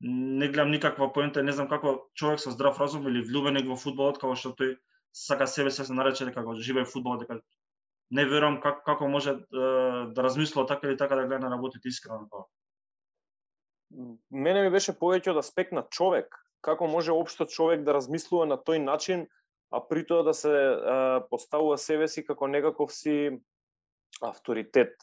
C: не гледам никаква поента, не знам како човек со здрав разум или влюбеник во фудбалот како што тој сака себе се нарече дека го живее фудбалот дека не верувам как, како може да, да размислува така или така да гледа на работите искрено тоа.
B: Мене ми беше повеќе од аспект на човек, како може општо човек да размислува на тој начин а при тоа да се а, поставува себе си како некаков си авторитет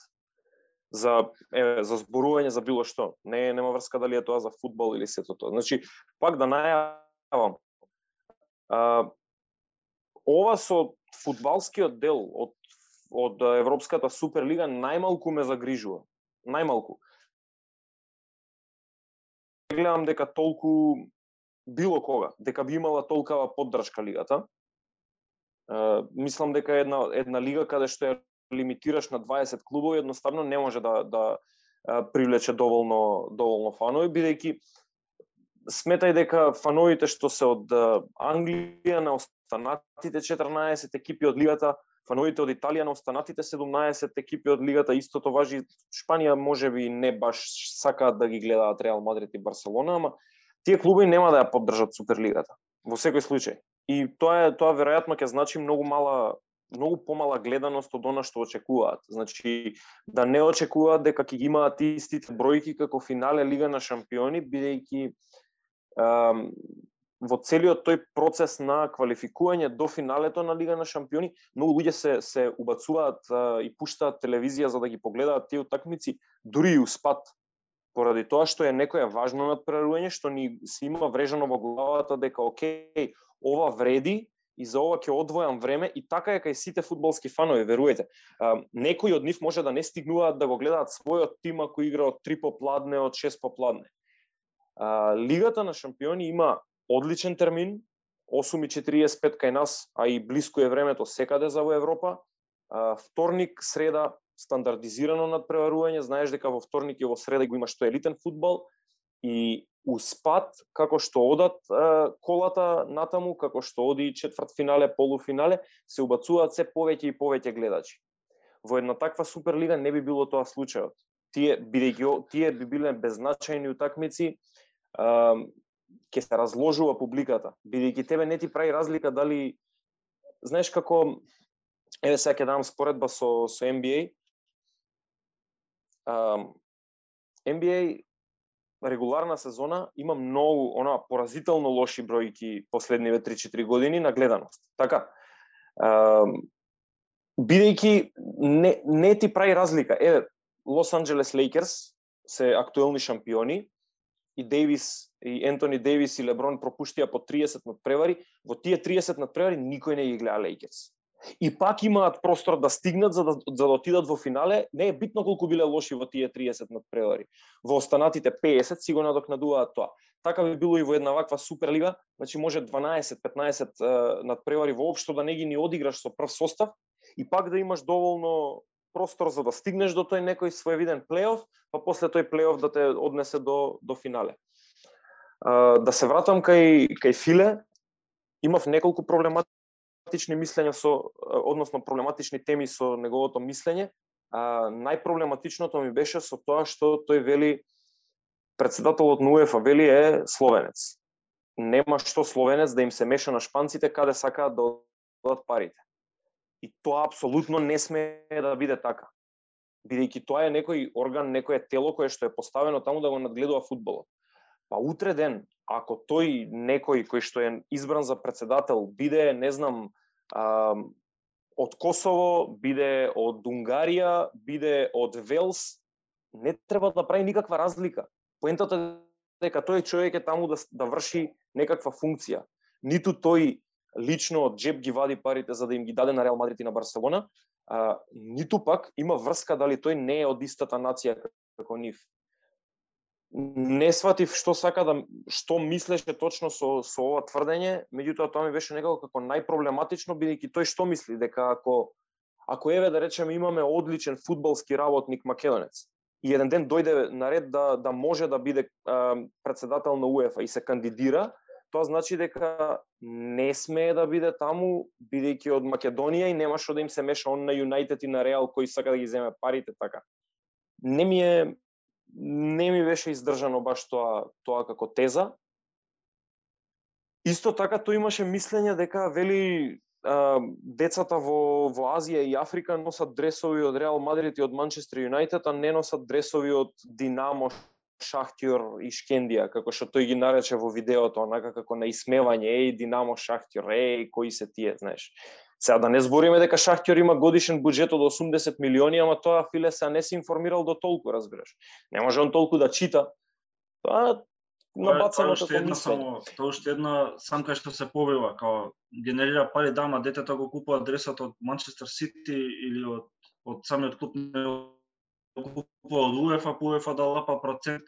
B: за е, за зборување за било што. Не нема врска дали е тоа за фудбал или сето тоа. Значи, пак да најавам. А, ова со фудбалскиот дел од од Европската Суперлига најмалку ме загрижува. Најмалку. Гледам дека толку било кога, дека би имала толкава поддршка лигата. Е, мислам дека една една лига каде што ја лимитираш на 20 клубови едноставно не може да да привлече доволно доволно фанови бидејќи сметај дека фановите што се од Англија на останатите 14 екипи од лигата, фановите од Италија на останатите 17 екипи од лигата, истото важи Шпанија можеби не баш сакаат да ги гледаат Реал Мадрид и Барселона, ама тие клуби нема да ја поддржат Суперлигата во секој случај. И тоа е тоа веројатно ќе значи многу мала многу помала гледаност од она што очекуваат. Значи, да не очекуваат дека ќе ги имаат истите бројки како финале Лига на шампиони, бидејќи во целиот тој процес на квалификување до финалето на Лига на шампиони, многу луѓе се се убацуваат а, и пуштаат телевизија за да ги погледаат тие утакмици, дури и успат поради тоа што е некое важно надпреварување што ни се има врежано во главата дека окей, ова вреди и за ова ќе одвојам време и така е кај сите фудбалски фанови, веруете. А, некои од нив може да не стигнуваат да го гледаат својот тим ако игра од три попладне, од шест попладне. А, Лигата на шампиони има одличен термин, 8.45 кај нас, а и блиско е времето секаде за во Европа. Вторник, среда, стандардизирано надпреварување, знаеш дека во вторник и во среда го имаш тој елитен фудбал и успат како што одат колата натаму, како што оди четврт финале, полуфинале, се убацуваат се повеќе и повеќе гледачи. Во една таква суперлига не би било тоа случајот. Тие бидејќи тие би биле беззначајни утакмици, ќе се разложува публиката, бидејќи тебе не ти прави разлика дали знаеш како еве сега ќе дам споредба со со NBA. Um, NBA регуларна сезона има многу она поразително лоши бројки последниве 3-4 години на гледаност. Така. Um, бидејќи не, не ти прави разлика. Еве, Лос Анджелес Лейкерс се актуелни шампиони, и Дейвис и Ентони Дейвис и Леброн пропуштија по 30 надпревари, во тие 30 надпревари никој не ги гледа Лейкерс. И пак имаат простор да стигнат за да, за да отидат во финале, не е битно колку биле лоши во тие 30 надпревари. Во останатите 50 си го надокнадуваат тоа. Така би било и во една ваква суперлига, значи може 12-15 надпревари воопшто да не ги ни одиграш со прв состав и пак да имаш доволно простор за да стигнеш до тој некој своевиден плейоф, па после тој плейоф да те однесе до до финале. А, да се вратам кај кај Филе, имав неколку проблематични мислења со односно проблематични теми со неговото мислење. А, најпроблематичното ми беше со тоа што тој вели председателот на УЕФА вели е словенец. Нема што словенец да им се меша на шпанците каде сакаат да одат парите. И тоа апсолутно не смее да биде така. Бидејќи тоа е некој орган, некое тело кое што е поставено таму да го надгледува фудбалот. Па утре ден, ако тој некој кој што е избран за председател биде, не знам, а, од Косово, биде од Унгарија, биде од Велс, не треба да прави никаква разлика. Поентата е дека тој човек е таму да, да врши некаква функција. Ниту тој лично од джеб ги вади парите за да им ги даде на Реал Мадрид и на Барселона, а, ниту пак има врска дали тој не е од истата нација како нив. Не сватив што сака да што мислеше точно со со ова тврдење, меѓутоа тоа ми беше некако како најпроблематично бидејќи тој што мисли дека ако ако еве да речеме имаме одличен фудбалски работник македонец и еден ден дојде на ред да да може да биде а, председател на УЕФА и се кандидира, тоа значи дека не смее да биде таму, бидејќи од Македонија и нема што да им се меша он на Юнайтед и на Реал кој сака да ги земе парите така. Не ми е не ми беше издржано баш тоа тоа како теза. Исто така тој имаше мислење дека вели а, децата во во Азија и Африка носат дресови од Реал Мадрид и од Манчестер Юнайтед, а не носат дресови од Динамо, Шахтјор и Шкендија, како што тој ги нарече во видеото, онака како на исмевање, еј, Динамо, Шахтјор, еј, кои се тие, знаеш. Сега да не збориме дека Шахтјор има годишен буџет од 80 милиони, ама тоа Филе се не се информирал до толку, разбираш. Не може он толку да чита. Тоа набацано како
C: една
B: мислење.
C: само, тоа уште една сам кај што се побива, као генерира пари да, ама детето го купува адресот од Манчестер Сити или од од самиот клуб не купува од УЕФА, па УЕФА да лапа процент.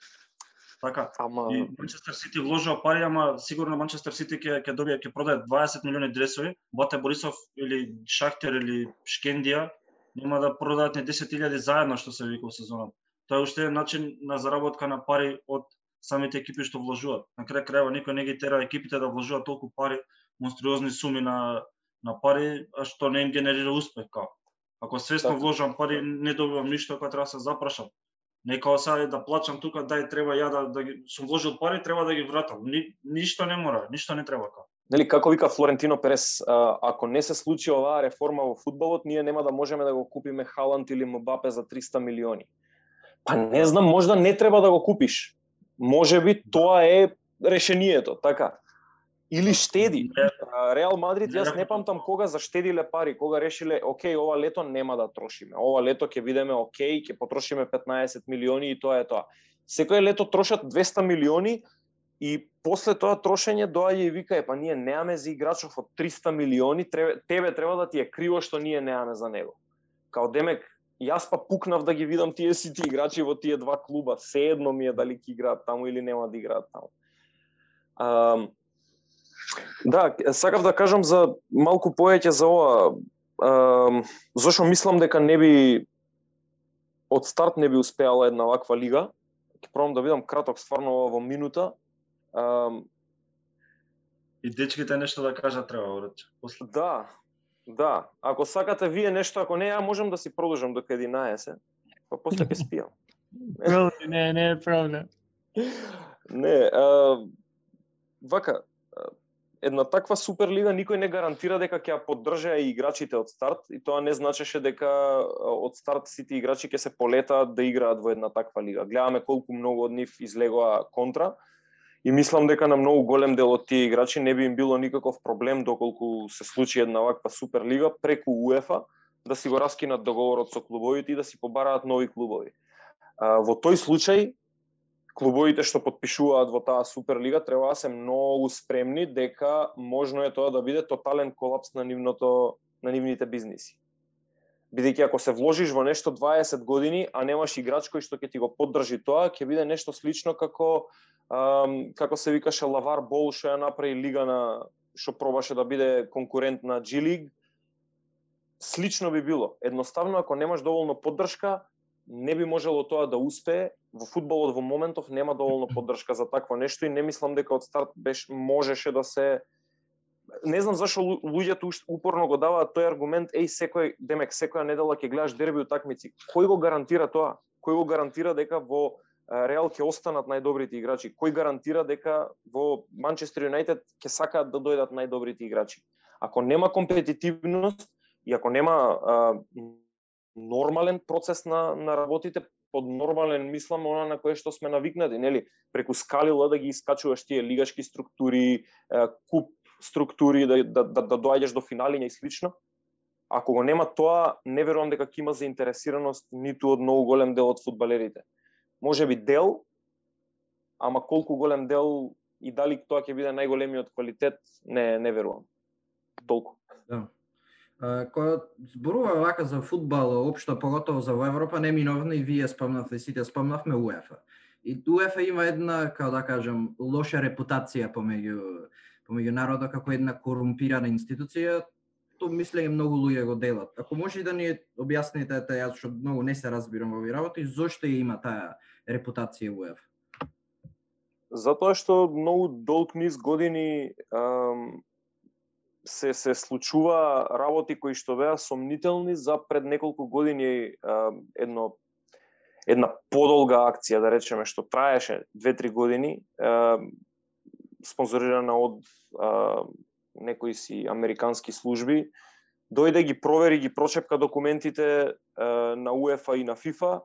C: Така,
B: Ама
C: И Манчестер Сити вложува пари, ама сигурно Манчестер Сити ќе ќе добие ќе продае 20 милиони дресови, Бате Борисов или Шахтер или Шкендија нема да продаат ни 10.000 заедно што се вика во сезоната. Тоа е уште еден начин на заработка на пари од самите екипи што вложуваат. На крај крајава никој не ги тера екипите да вложуваат толку пари, монструозни суми на на пари, а што не им генерира успех као. Ако свесно
B: Така.
C: вложам пари, не добивам ништо, кога треба да се запрашам. Не као сега да плачам тука, дај треба ја да, да ги, сум вложил пари, треба да ги вратам. Ни, ништо не мора, ништо не треба као.
B: Нели како вика Флорентино Перес, а, ако не се случи оваа реформа во фудбалот, ние нема да можеме да го купиме Халанд или Мбапе за 300 милиони. Па не знам, можда не треба да го купиш. Може би тоа е решението, така. Или штеди. Реал Мадрид, јас
C: Не,
B: памтам кога заштедиле пари, кога решиле, окей, ова лето нема да трошиме. Ова лето ќе видиме, окей, ќе потрошиме 15 милиони и тоа е тоа. Секој лето трошат 200 милиони и после тоа трошење доаѓа и вика, е, па ние немаме за играчов од 300 милиони, тебе, тебе треба да ти е криво што ние немаме за него. Као демек, јас па пукнав да ги видам тие сите играчи во тие два клуба, едно ми е дали ќе играат таму или нема да играат таму. Ам, Да, сакав да кажам за малку повеќе за ова. Ам, зашо мислам дека не би од старт не би успеала една ваква лига. Ќе пробам да видам краток стварно ова во минута. Ам,
C: И дечките нешто да кажат треба враќа. После
B: да, да. Ако сакате вие нешто, ако не, ја можам да си продолжам до 11, па после ќе спијам.
A: Не, не е проблем.
B: Не, а, вака, една таква суперлига никој не гарантира дека ќе ја поддржа и играчите од старт и тоа не значеше дека од старт сите играчи ќе се полетаат да играат во една таква лига. Гледаме колку многу од нив излегоа контра и мислам дека на многу голем дел од тие играчи не би им било никаков проблем доколку се случи една ваква суперлига преку УЕФА да си го раскинат договорот со клубовите и да си побараат нови клубови. Во тој случај клубовите што подпишуваат во таа суперлига треба да се многу спремни дека можно е тоа да биде тотален колапс на нивното на нивните бизниси. Бидејќи ако се вложиш во нешто 20 години, а немаш играч кој што ќе ти го поддржи тоа, ќе биде нешто слично како ам, како се викаше Лавар Бол што ја направи лига на што пробаше да биде конкурент на G League. Слично би било. Едноставно ако немаш доволно поддршка, не би можело тоа да успее. Во фудбалот во моментов нема доволно поддршка за такво нешто и не мислам дека од старт беше можеше да се не знам зашо лу- луѓето упорно го даваат тој аргумент, еј секој демек секоја недела ќе гледаш дерби утакмици. Кој го гарантира тоа? Кој го гарантира дека во Реал ќе останат најдобрите играчи? Кој гарантира дека во Манчестер Юнайтед ќе сакаат да дојдат најдобрите играчи? Ако нема компетитивност и ако нема а, нормален процес на, на работите, под нормален мислам она на кое што сме навикнати, нели, преку скалила да ги искачуваш тие лигашки структури, е, куп структури да, да, да, да доаѓаш до финалиња и слично. Ако го нема тоа, не верувам дека ќе има заинтересираност ниту од многу голем дел од фудбалерите. Може би дел, ама колку голем дел и дали тоа ќе биде најголемиот квалитет, не не верувам. Толку.
E: Да која зборува вака за фудбал, општо поготово за во Европа, не неминовно и вие спомнавте, сите спомнавме УЕФА. И УЕФА има една, како да кажам, лоша репутација помеѓу помеѓу народа како една корумпирана институција, то мислење многу луѓе го делат. Ако може да ни објасните та јас што многу не се разбирам во овие работи, зошто ја има таа репутација УЕФА?
B: Затоа што многу долг низ години ам, се се случува работи кои што беа сомнителни за пред неколку години ам, едно една подолга акција да речеме што траеше 2-3 години спонзорирана од а, некои си американски служби дојде ги провери ги прочепка документите а, на УЕФА и на ФИФА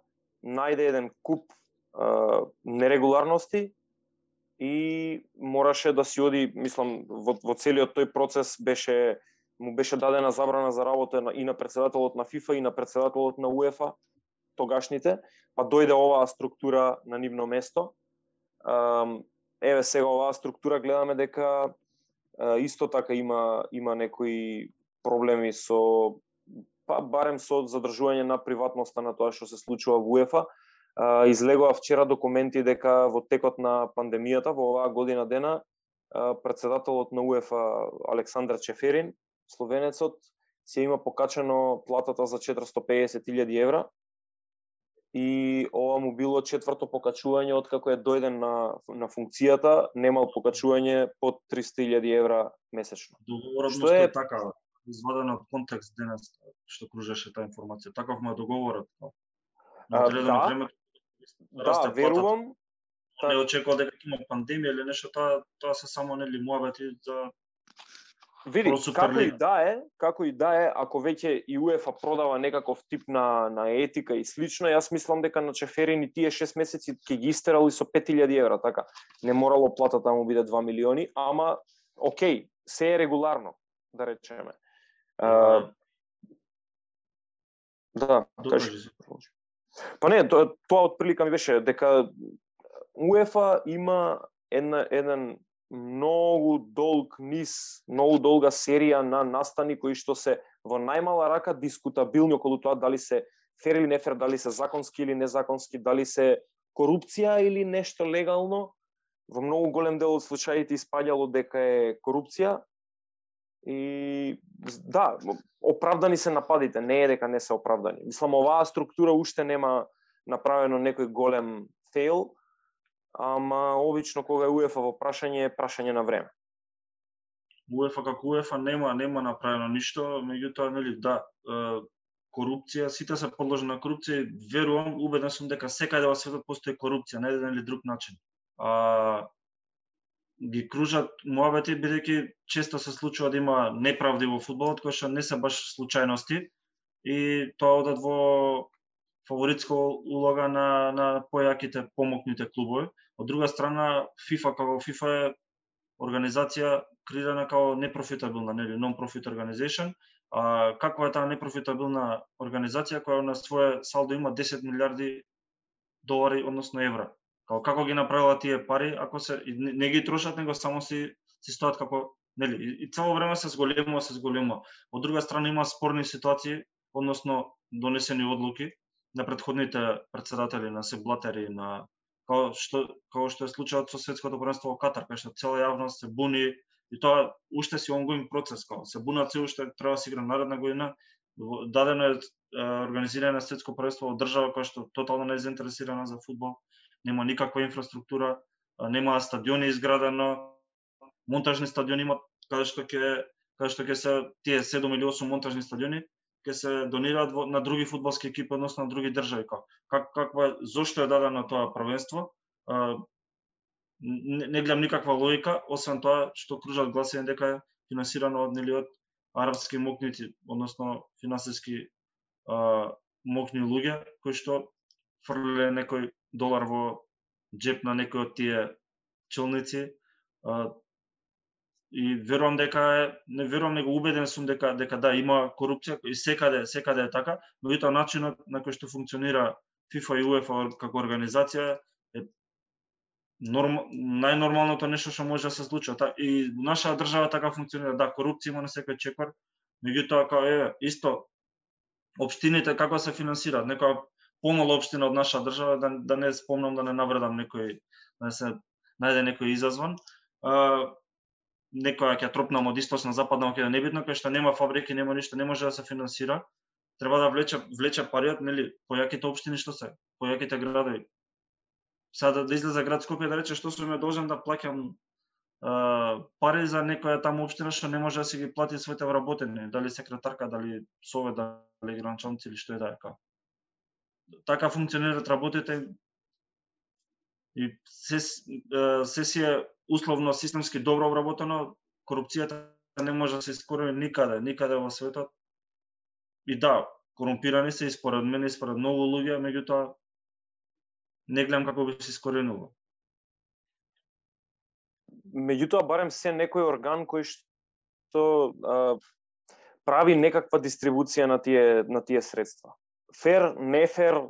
B: најде еден куп а, нерегуларности и мораше да си оди, мислам, во, во целиот тој процес беше му беше дадена забрана за работа и на председателот на ФИФА и на председателот на УЕФА, тогашните, па дојде оваа структура на нивно место. Еве сега оваа структура гледаме дека исто така има има некои проблеми со па барем со задржување на приватноста на тоа што се случува во УЕФА. А, излегува вчера документи дека во текот на пандемијата во оваа година дена председателот на УЕФА Александар Чеферин, словенецот, се има покачено платата за 450.000 евра и ова му било четврто покачување од како е дојден на, на функцијата, немал покачување под 300.000 евра месечно.
C: Договорот што е така изваден од контекст денес што кружеше таа информација. Таков му е договорот.
B: А, да, време, да, верувам.
C: Не очекува дека има пандемија или нешто, тоа тоа се само нели муабети за
B: Види, како и да е, како и да е, ако веќе и УЕФА продава некаков тип на, на етика и слично, јас мислам дека на Чеферин и тие 6 месеци ќе ги истерали со 5000 евра, така. Не морало платата да му биде 2 милиони, ама окей, се е регуларно, да речеме. А, да, кажи. Па не, тоа, тоа отприлика ми беше дека УЕФА има една, еден многу долг низ, многу долга серија на настани кои што се во најмала рака дискутабилни околу тоа дали се фер или не фер, дали се законски или незаконски, дали се корупција или нешто легално. Во многу голем дел од случаите испаѓало дека е корупција. И да, оправдани се нападите, не е дека не се оправдани. Мислам, оваа структура уште нема направено некој голем фейл, ама обично кога е УЕФА во прашање е прашање на време.
C: УЕФА како УЕФА нема нема направено ништо, меѓутоа нели да, корупција, сите се подложени на корупција верувам, убеден сум дека секаде во светот постои корупција на еден или друг начин. А ги кружат муабети бидејќи често се случува да има неправди во фудбалот кои што не се баш случајности и тоа одат во фаворитска улога на на појаките помокните клубови Од друга страна, FIFA како FIFA е организација креирана како непрофитабилна, нели, non-profit organization, а каква е таа непрофитабилна организација која на свое салдо има 10 милиарди долари, односно евра. Како како ги направила тие пари, ако се не, не ги трошат, него само си си стоат како нели и, и цело време се зголемува, се зголемува. Од друга страна има спорни ситуации, односно донесени одлуки на предходните председатели на Себлатери на како што како што е случајот со светското првенство во Катар, кај што цела јавност се буни и тоа уште си онгоин процес, како се бунат се уште треба да се игра наредна година. Дадено е организирано светско првенство од држава која што тотално не е заинтересирана за фудбал, нема никаква инфраструктура, нема стадиони изградено, монтажни стадиони има каде што ќе каде што ќе се тие 7 или 8 монтажни стадиони ќе се донираат во, на други фудбалски екипи, односно на други држави. Как, как, каква, зошто е дадено тоа првенство? А, не, не гледам никаква логика, освен тоа што кружат гласини дека е финансирано од нели од арапски мокници, односно финансиски а, мокни луѓе кои што фрле некој долар во джеп на некој од тие челници, и верувам дека е не верувам него убеден сум дека дека да има корупција и секаде секаде е така, меѓутоа начинот на кој што функционира FIFA и UEFA како организација е норм, најнормалното нешто што може да се случи. И нашата држава така функционира. Да, корупција има на секој чекор, меѓутоа како е исто општините како се финансираат, некоја помала општина од наша држава да, да не спомнам да не навредам некој да се најде некој изазван некоја ќе тропнам од источна западна Македонија, небитно кај што нема фабрики, нема ништо, не може да се финансира, треба да влече влече париот, нели, појаките општини што се, појаките градови. Сега да, да излезе град Скопје да рече што сум ме должен да плаќам пари за некоја таму општина што не може да си ги плати своите вработени, дали секретарка, дали совет, дали гранчанци или што е да е како. Така функционираат работите и се, се си е условно системски добро обработено, корупцијата не може да се искорени никаде, никаде во светот. И да, корумпирани се и според мене и според многу луѓе, меѓутоа не гледам како би се искоренило.
B: Меѓутоа барем се некој орган кој што а, прави некаква дистрибуција на тие на тие средства. Фер, не фер,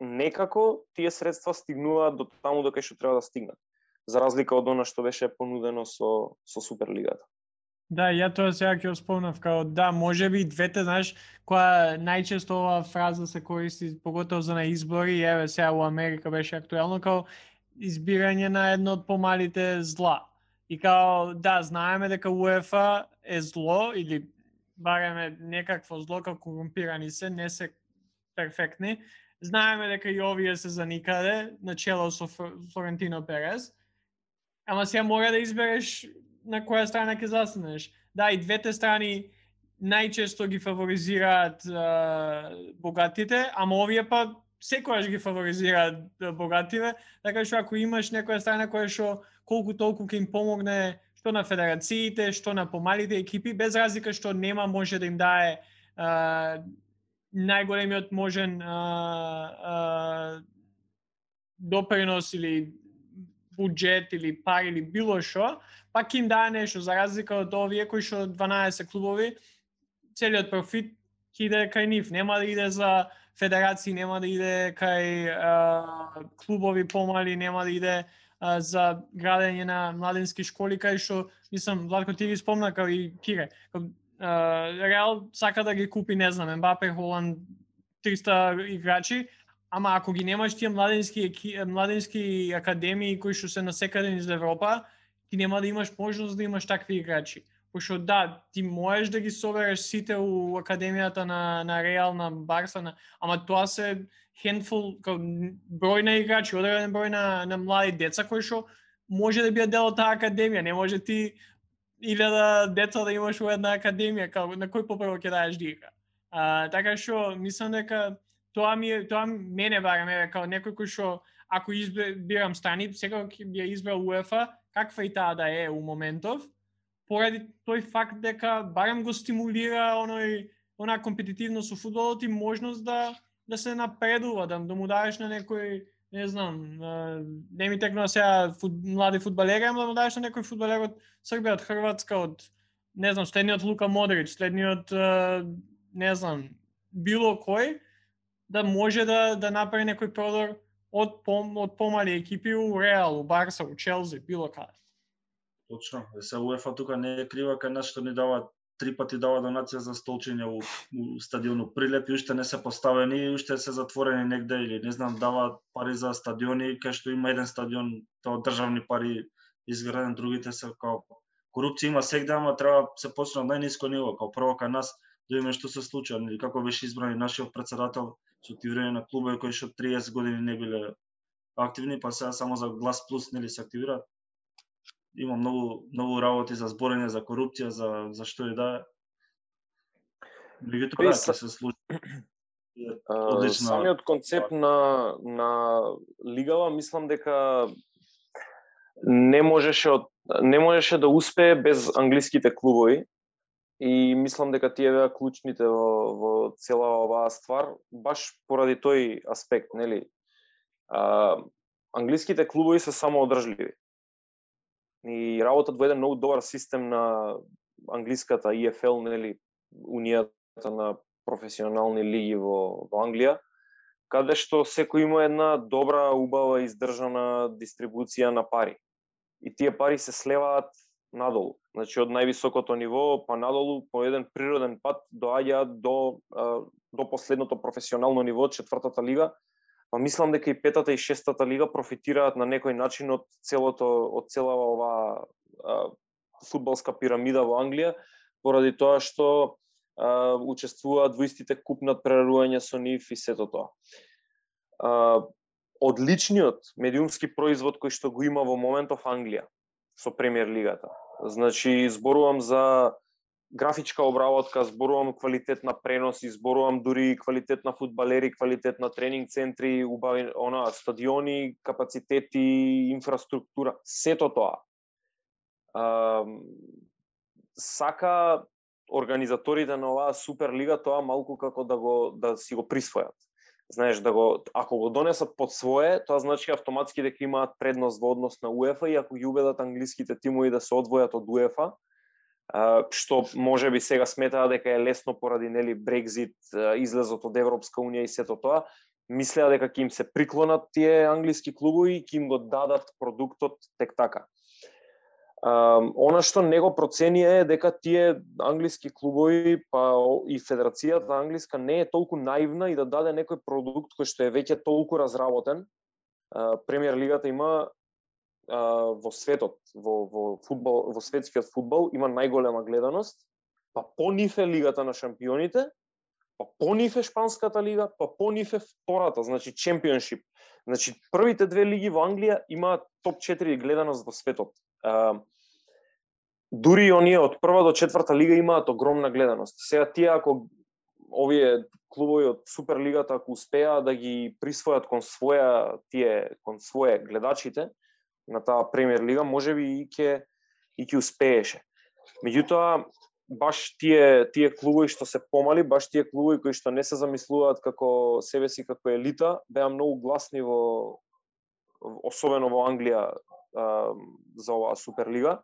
B: некако тие средства стигнуваат до таму до кај што треба да стигнат. за разлика од она што беше понудено со со Суперлигата.
A: Да, ја тоа сега ќе спомнав као да, може би двете, знаеш, која најчесто оваа фраза се користи поготово за на избори, еве сега во Америка беше актуелно као избирање на едно од помалите зла. И као да, знаеме дека УЕФА е зло или бареме некакво зло како корумпирани се, не се перфектни. Знаеме дека и овие се за никаде, начело со Флорентино Перес. Ама сега мора да избереш на која страна ќе застанеш. Да, и двете страни најчесто ги фаворизираат богатите, ама овие па секојаш ги фаворизираат богатите, така што ако имаш некоја страна која што колку толку ќе им помогне што на федерациите, што на помалите екипи, без разлика што нема може да им дае а, најголемиот можен а, а, допринос или буџет или пари или било што, пак им даа нешто за разлика од овие кои што 12 клубови целиот профит ќе иде кај нив, нема да иде за федерации, нема да иде кај а, клубови помали, нема да иде а, за градење на младински школи кај што мислам Владко ти ги спомна како и Кире. Реал сака да ги купи, не знам, Мбапе, Холанд, 300 играчи, ама ако ги немаш тие младенски младенски академии кои што се насекаде низ Европа, ти нема да имаш можност да имаш такви играчи. Пошто да, ти можеш да ги собереш сите у академијата на на Реал, на Барса, на... ама тоа се хендфул као број на играчи, одреден број на на млади деца кои што може да биде дел од таа академија, не може ти илјада деца да имаш во една академија, као на кој попрво ќе даеш дика. А, така што мислам дека тоа ми тоа мене барем е као некој кој што ако избирам страни, сега ќе би ја избрал УЕФА, каква и таа да е у моментов, поради тој факт дека барем го стимулира оној она компетитивност со фудбалот и можност да да се напредува, да, да му даеш на некој не знам, не ми текнува сега фут, млади фудбалери, ама да му дадеш на некој фудбалер од Србија, од Хрватска, од не знам, следниот Лука Модрич, следниот не знам, било кој да може да да направи некој продор од пом, од помали екипи у Реал, у Барса, у Челси, било каде.
C: Точно. Се УЕФА тука не е крива кај нас што ни дава три пати дава донација за столчиња у, у стадиону. И уште не се поставени и уште се затворени негде или не знам дава пари за стадиони кај што има еден стадион тоа државни пари изграден другите се како корупција има сегде ама треба се почне од најниско ниво како прво кај нас да видиме што се случува или како беше избран и нашиот председател со време на клубови кои што 30 години не биле активни па сега само за глас плюс нели се активираат има многу многу работи за зборење за корупција, за за што и да. Меѓутоа да, се случи.
B: Одлична. Самиот концепт на на лигава мислам дека не можеше од не можеше да успее без англиските клубови и мислам дека тие беа клучните во, во цела оваа ствар баш поради тој аспект, нели? А, англиските клубови се самоодржливи и работат во еден многу добар систем на англиската EFL, нели, унијата на професионални лиги во, во Англија, каде што секој има една добра, убава, издржана дистрибуција на пари. И тие пари се слеваат надолу. Значи од највисокото ниво па надолу по еден природен пат доаѓаат до до последното професионално ниво, четвртата лига, Па мислам дека и петата и шестата лига профитираат на некој начин од целото од целава ова фудбалска пирамида во Англија, поради тоа што а, учествуваат во истите куп над прерарување со нив и сето тоа. А, одличниот медиумски производ кој што го има во моментов Англија со премиер лигата. Значи зборувам за графичка обработка, зборувам квалитет на пренос, зборувам дури квалитет на фудбалери, квалитет на тренинг центри, убави она стадиони, капацитети, инфраструктура, сето тоа. А, сака организаторите на оваа суперлига тоа малку како да го да си го присвојат. Знаеш да го ако го донесат под свое, тоа значи автоматски дека имаат предност во однос на УЕФА и ако ги убедат англиските тимови да се одвојат од УЕФА, што може би сега сметаа дека е лесно поради нели Брекзит, излезот од Европска унија и сето тоа, мислеа дека ќе им се приклонат тие англиски клубови и ќе им го дадат продуктот тек така. Um, она што него процени е дека тие англиски клубови па и федерацијата англиска не е толку наивна и да даде некој продукт кој што е веќе толку разработен. Uh, Премиер лигата има во светот, во, во футбол во светскиот футбол има најголема гледаност, па по нив е лигата на шампионите, па по нив е шпанската лига, па по нив е втората, значи чемпионшип. Значи првите две лиги во Англија имаат топ 4 гледаност во светот. дури дури оние од прва до четврта лига имаат огромна гледаност. Сега тие ако овие клубови од Суперлигата ако успеа да ги присвојат кон своја тие кон своје гледачите на таа премиер лига, можеби и ќе и ќе успееше. Меѓутоа баш тие тие клубови што се помали, баш тие клубови кои што не се замислуваат како себе си како елита, беа многу гласни во особено во Англија за оваа Суперлига.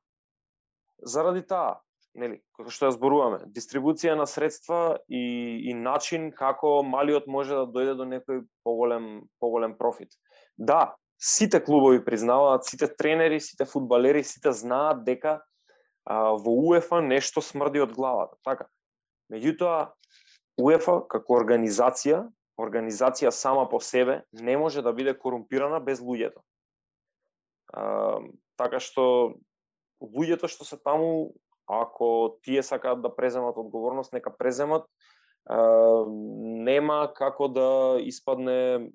B: Заради таа, нели, како што ја зборуваме, дистрибуција на средства и, и начин како малиот може да дојде до некој поголем поголем профит. Да, сите клубови признаваат, сите тренери, сите фудбалери, сите знаат дека а, во УЕФА нешто смрди од главата, така. Меѓутоа, УЕФА како организација, организација сама по себе не може да биде корумпирана без луѓето. А, така што луѓето што се таму, ако тие сакаат да преземат одговорност, нека преземат. А, нема како да испадне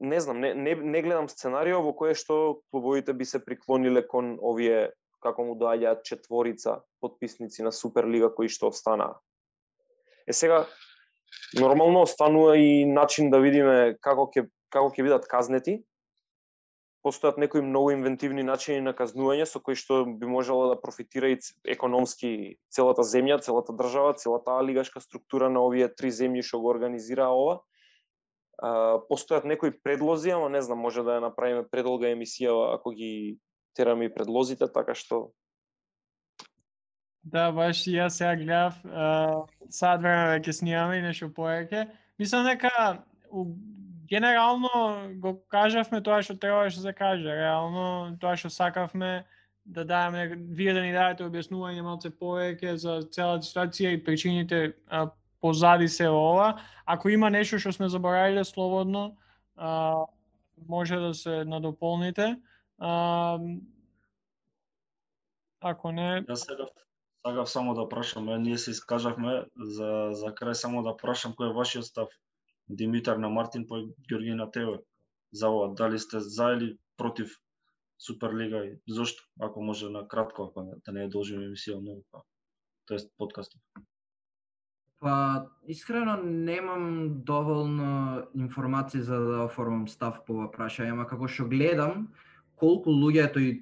B: не знам, не, не, не гледам сценарио во кое што клубовите би се приклониле кон овие како му доаѓаат четворица подписници на Суперлига кои што останаа. Е сега нормално останува и начин да видиме како ќе како ќе бидат казнети. Постојат некои многу инвентивни начини на казнување со кои што би можело да профитира и економски целата земја, целата држава, целата лигашка структура на овие три земји што го организира ова постојат некои предлози, ама не знам, може да ја направиме предолга емисија ако ги тераме и предлозите, така што
A: Да, баш и јас сега гледав, сад време да веќе снимаме и нешто повеќе. Мислам дека у, генерално го кажавме тоа што требаше да се каже. Реално тоа што сакавме да дадеме вие да ни дадете објаснување малце повеќе за целата ситуација и причините а, позади се ова. Ако има нешто што сме заборавиле слободно, а, може да се надополните. А, ако не...
C: Јас сега сакав само да прашам, ние се искажавме за за крај само да прашам кој е вашиот став Димитар на Мартин по Ѓорги на тебе за ова дали сте за или против Суперлига и зошто ако може на кратко ако не, да не должиме емисија многу па. тоест подкастот.
E: Па, искрено немам доволно информации за да оформам став по ова прашање, ама како што гледам, колку луѓето и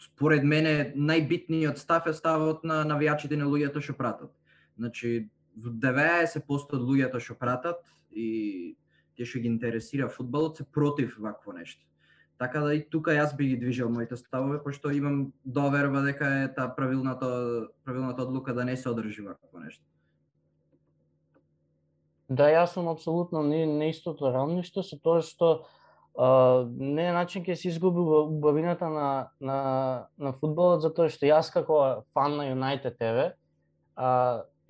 E: според мене најбитниот став е ставот на навијачите на луѓето што пратат. Значи, 90% од луѓето што пратат и тие што ги интересира фудбалот се против вакво нешто. Така да и тука јас би ги движел моите ставови, пошто имам доверба дека е таа правилната правилната одлука да не се одржи вакво нешто.
D: Да, јас сум апсолутно не, не истото равништо со тоа што а, не е начин ќе се изгуби убавината на, на, на фудбалот, затоа што јас како фан на Юнайтед TV, а,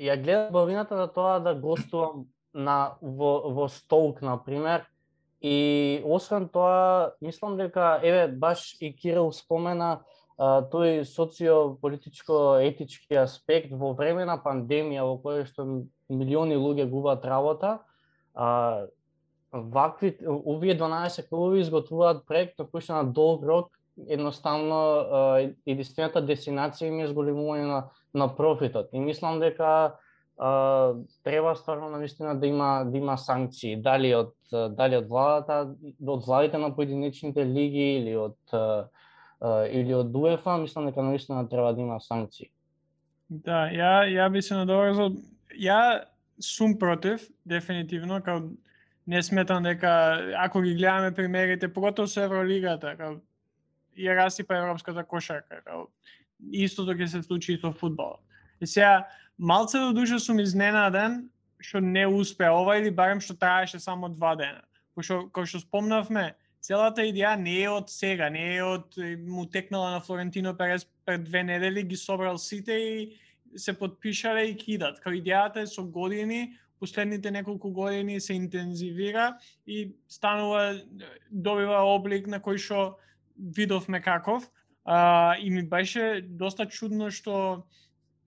D: ја гледам убавината за тоа да гостувам на, во, во Стоук, например, и освен тоа, мислам дека, еве, баш и Кирил спомена, а, тој социополитичко-етички аспект во време на пандемија во која што милиони луѓе губат работа, а, вакви овие 12 клубови изготвуваат проект на кој што на долг рок едноставно единствената дестинација им е зголемување на на профитот. И мислам дека а, треба стварно навистина да има да има санкции, дали од дали од владата, од владите на поединечните лиги или од а, или од УЕФА, мислам дека наистина треба да има санкции.
A: Да, ја ја би се надоврзал. Ја сум против дефинитивно као не сметам дека ако ги гледаме примерите, поготово со Евролигата, као и расипа европската кошарка, као истото ќе се случи и со фудбалот. И сега малце до душа сум изненаден што не успе ова или барем што траеше само два дена. Пошто како што спомнавме, целата идеја не е од сега, не е од му текнала на Флорентино Перес пред две недели, ги собрал сите и се подпишале и кидат. Као идејата е со години, последните неколку години се интензивира и станува добива облик на кој што видовме каков. А, и ми беше доста чудно што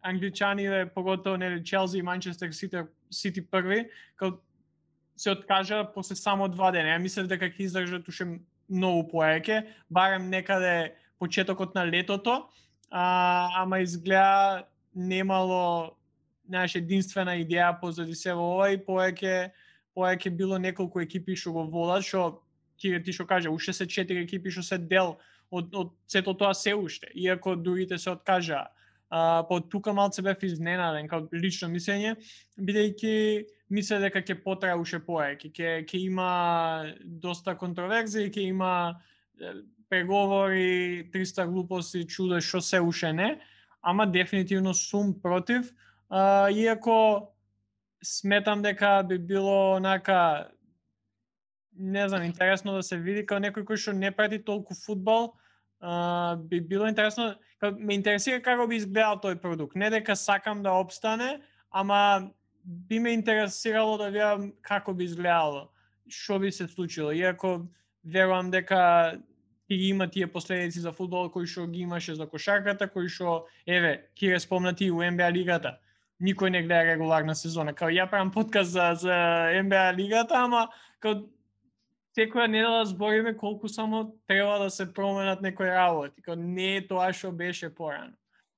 A: англичаните, да поготово нели Челси и Манчестер Сити, Сити први, као се откажа после само два дена. Ја мислев дека ќе издржат уште многу поеќе, барем некаде почетокот на летото, а, ама изгледа немало знаеш единствена идеја позади се во ова и поеќе поеќе било неколку екипи што го водат, што ти ти што каже, уште се четири екипи што се дел од од сето тоа се уште, иако другите се откажаа. А, по тука малце бев изненаден како лично мислење, бидејќи мисле дека ќе потрае уште поеќе, ќе ќе има доста контроверзии, ќе има преговори, 300 глупости, чудо што се уште не, ама дефинитивно сум против, а, иако сметам дека би било онака не знам, интересно да се види како некој кој што не прати толку фудбал, а, би било интересно, ме интересира како би изгледал тој продукт. Не дека сакам да обстане, ама би ме интересирало да видам како би изгледало, што би се случило. Иако верувам дека ќе ги има тие последици за фудбал кои што ги имаше за кошарката, кои што еве, ќе спомнати у НБА лигата никој не гледа регуларна сезона. Као ја правам подкаст за, за НБА лигата, ама као секоја недела збориме колку само треба да се променат некои работи. Као не е тоа што беше порано.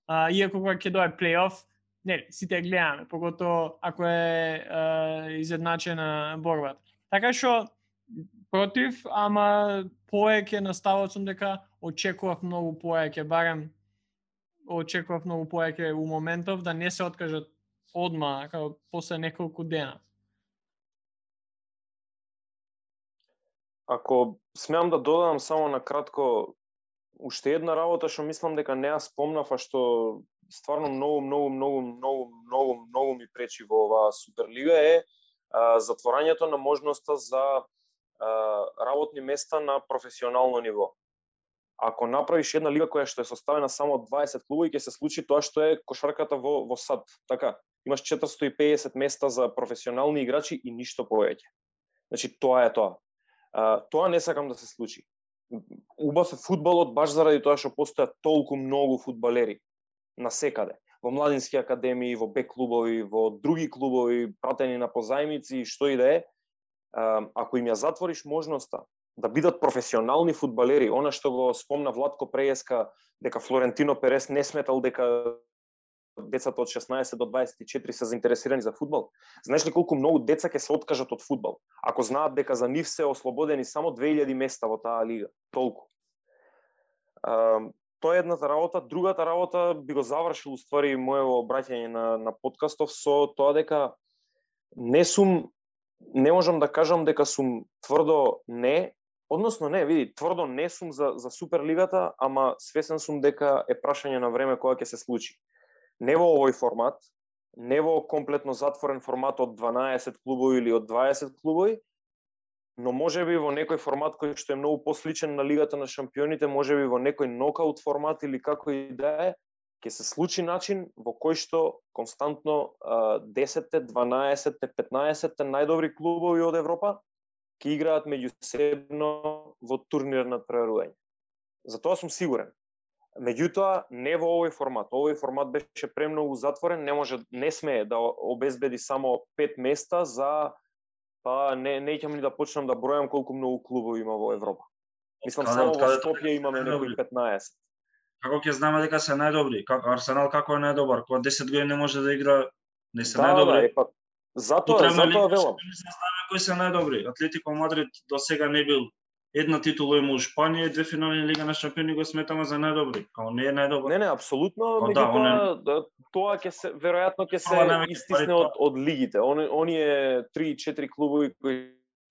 A: А, иако кога ќе дое плейоф, не, сите гледаме, погото ако е е изедначена борбата. Така што против, ама поеќе наставот сум дека очекував многу поеќе, барем очекував многу поеќе у моментов да не се откажат одма, како после неколку дена.
B: Ако смеам да додадам само на кратко уште една работа што мислам дека не ја спомнав, а што стварно многу, многу, многу, многу, многу, многу ми пречи во оваа Суперлига е а, затворањето на можноста за а, работни места на професионално ниво ако направиш една лига која што е составена само од 20 клуби, ќе се случи тоа што е кошарката во, во САД. Така, имаш 450 места за професионални играчи и ништо повеќе. Значи, тоа е тоа. А, тоа не сакам да се случи. Убав е фудбалот баш заради тоа што постојат толку многу фудбалери на секаде. Во младински академии, во бек клубови, во други клубови, пратени на позајмици, што и да е, ако им ја затвориш можноста да бидат професионални фудбалери. Она што го спомна Владко Прееска, дека Флорентино Перес не сметал дека децата од 16 до 24 се заинтересирани за фудбал. Знаеш ли колку многу деца ќе се откажат од фудбал, ако знаат дека за нив се ослободени само 2000 места во таа лига, толку. Тоа е едната работа, другата работа би го завршил уствари моето обраќање на на подкастов со тоа дека не сум не можам да кажам дека сум тврдо не, Односно не, види, тврдо не сум за за Суперлигата, ама свесен сум дека е прашање на време кога ќе се случи. Не во овој формат, не во комплетно затворен формат од 12 клубови или од 20 клубови, но може би во некој формат кој што е многу посличен на Лигата на шампионите, може би во некој нокаут формат или како и да е, ќе се случи начин во кој што константно 10 12 15 најдобри клубови од Европа ќе играат меѓусебно во турнир на преварување. За тоа сум сигурен. Меѓутоа, не во овој формат. Овој формат беше премногу затворен, не може не смее да обезбеди само пет места за па не не ќе ни да почнам да бројам колку многу клубови има во Европа. Мислам само во Скопје имаме некои 15.
C: Како ќе знаме дека се најдобри? Како Арсенал како е најдобар? Кога 10 години не може да игра, не се
B: да,
C: најдобри.
B: Да, е, па, затоа, затоа велам
C: кои се најдобри. Атлетико Мадрид до сега не бил една титула има у Шпанија и две финални Лига на шампиони го сметаме за најдобри. Као не е најдобар.
B: Не, не, апсолутно, меѓутоа
C: да, он
B: да, тоа ќе се веројатно ќе се истисне
C: пари
B: од од лигите. Они оние 3-4 клубови кои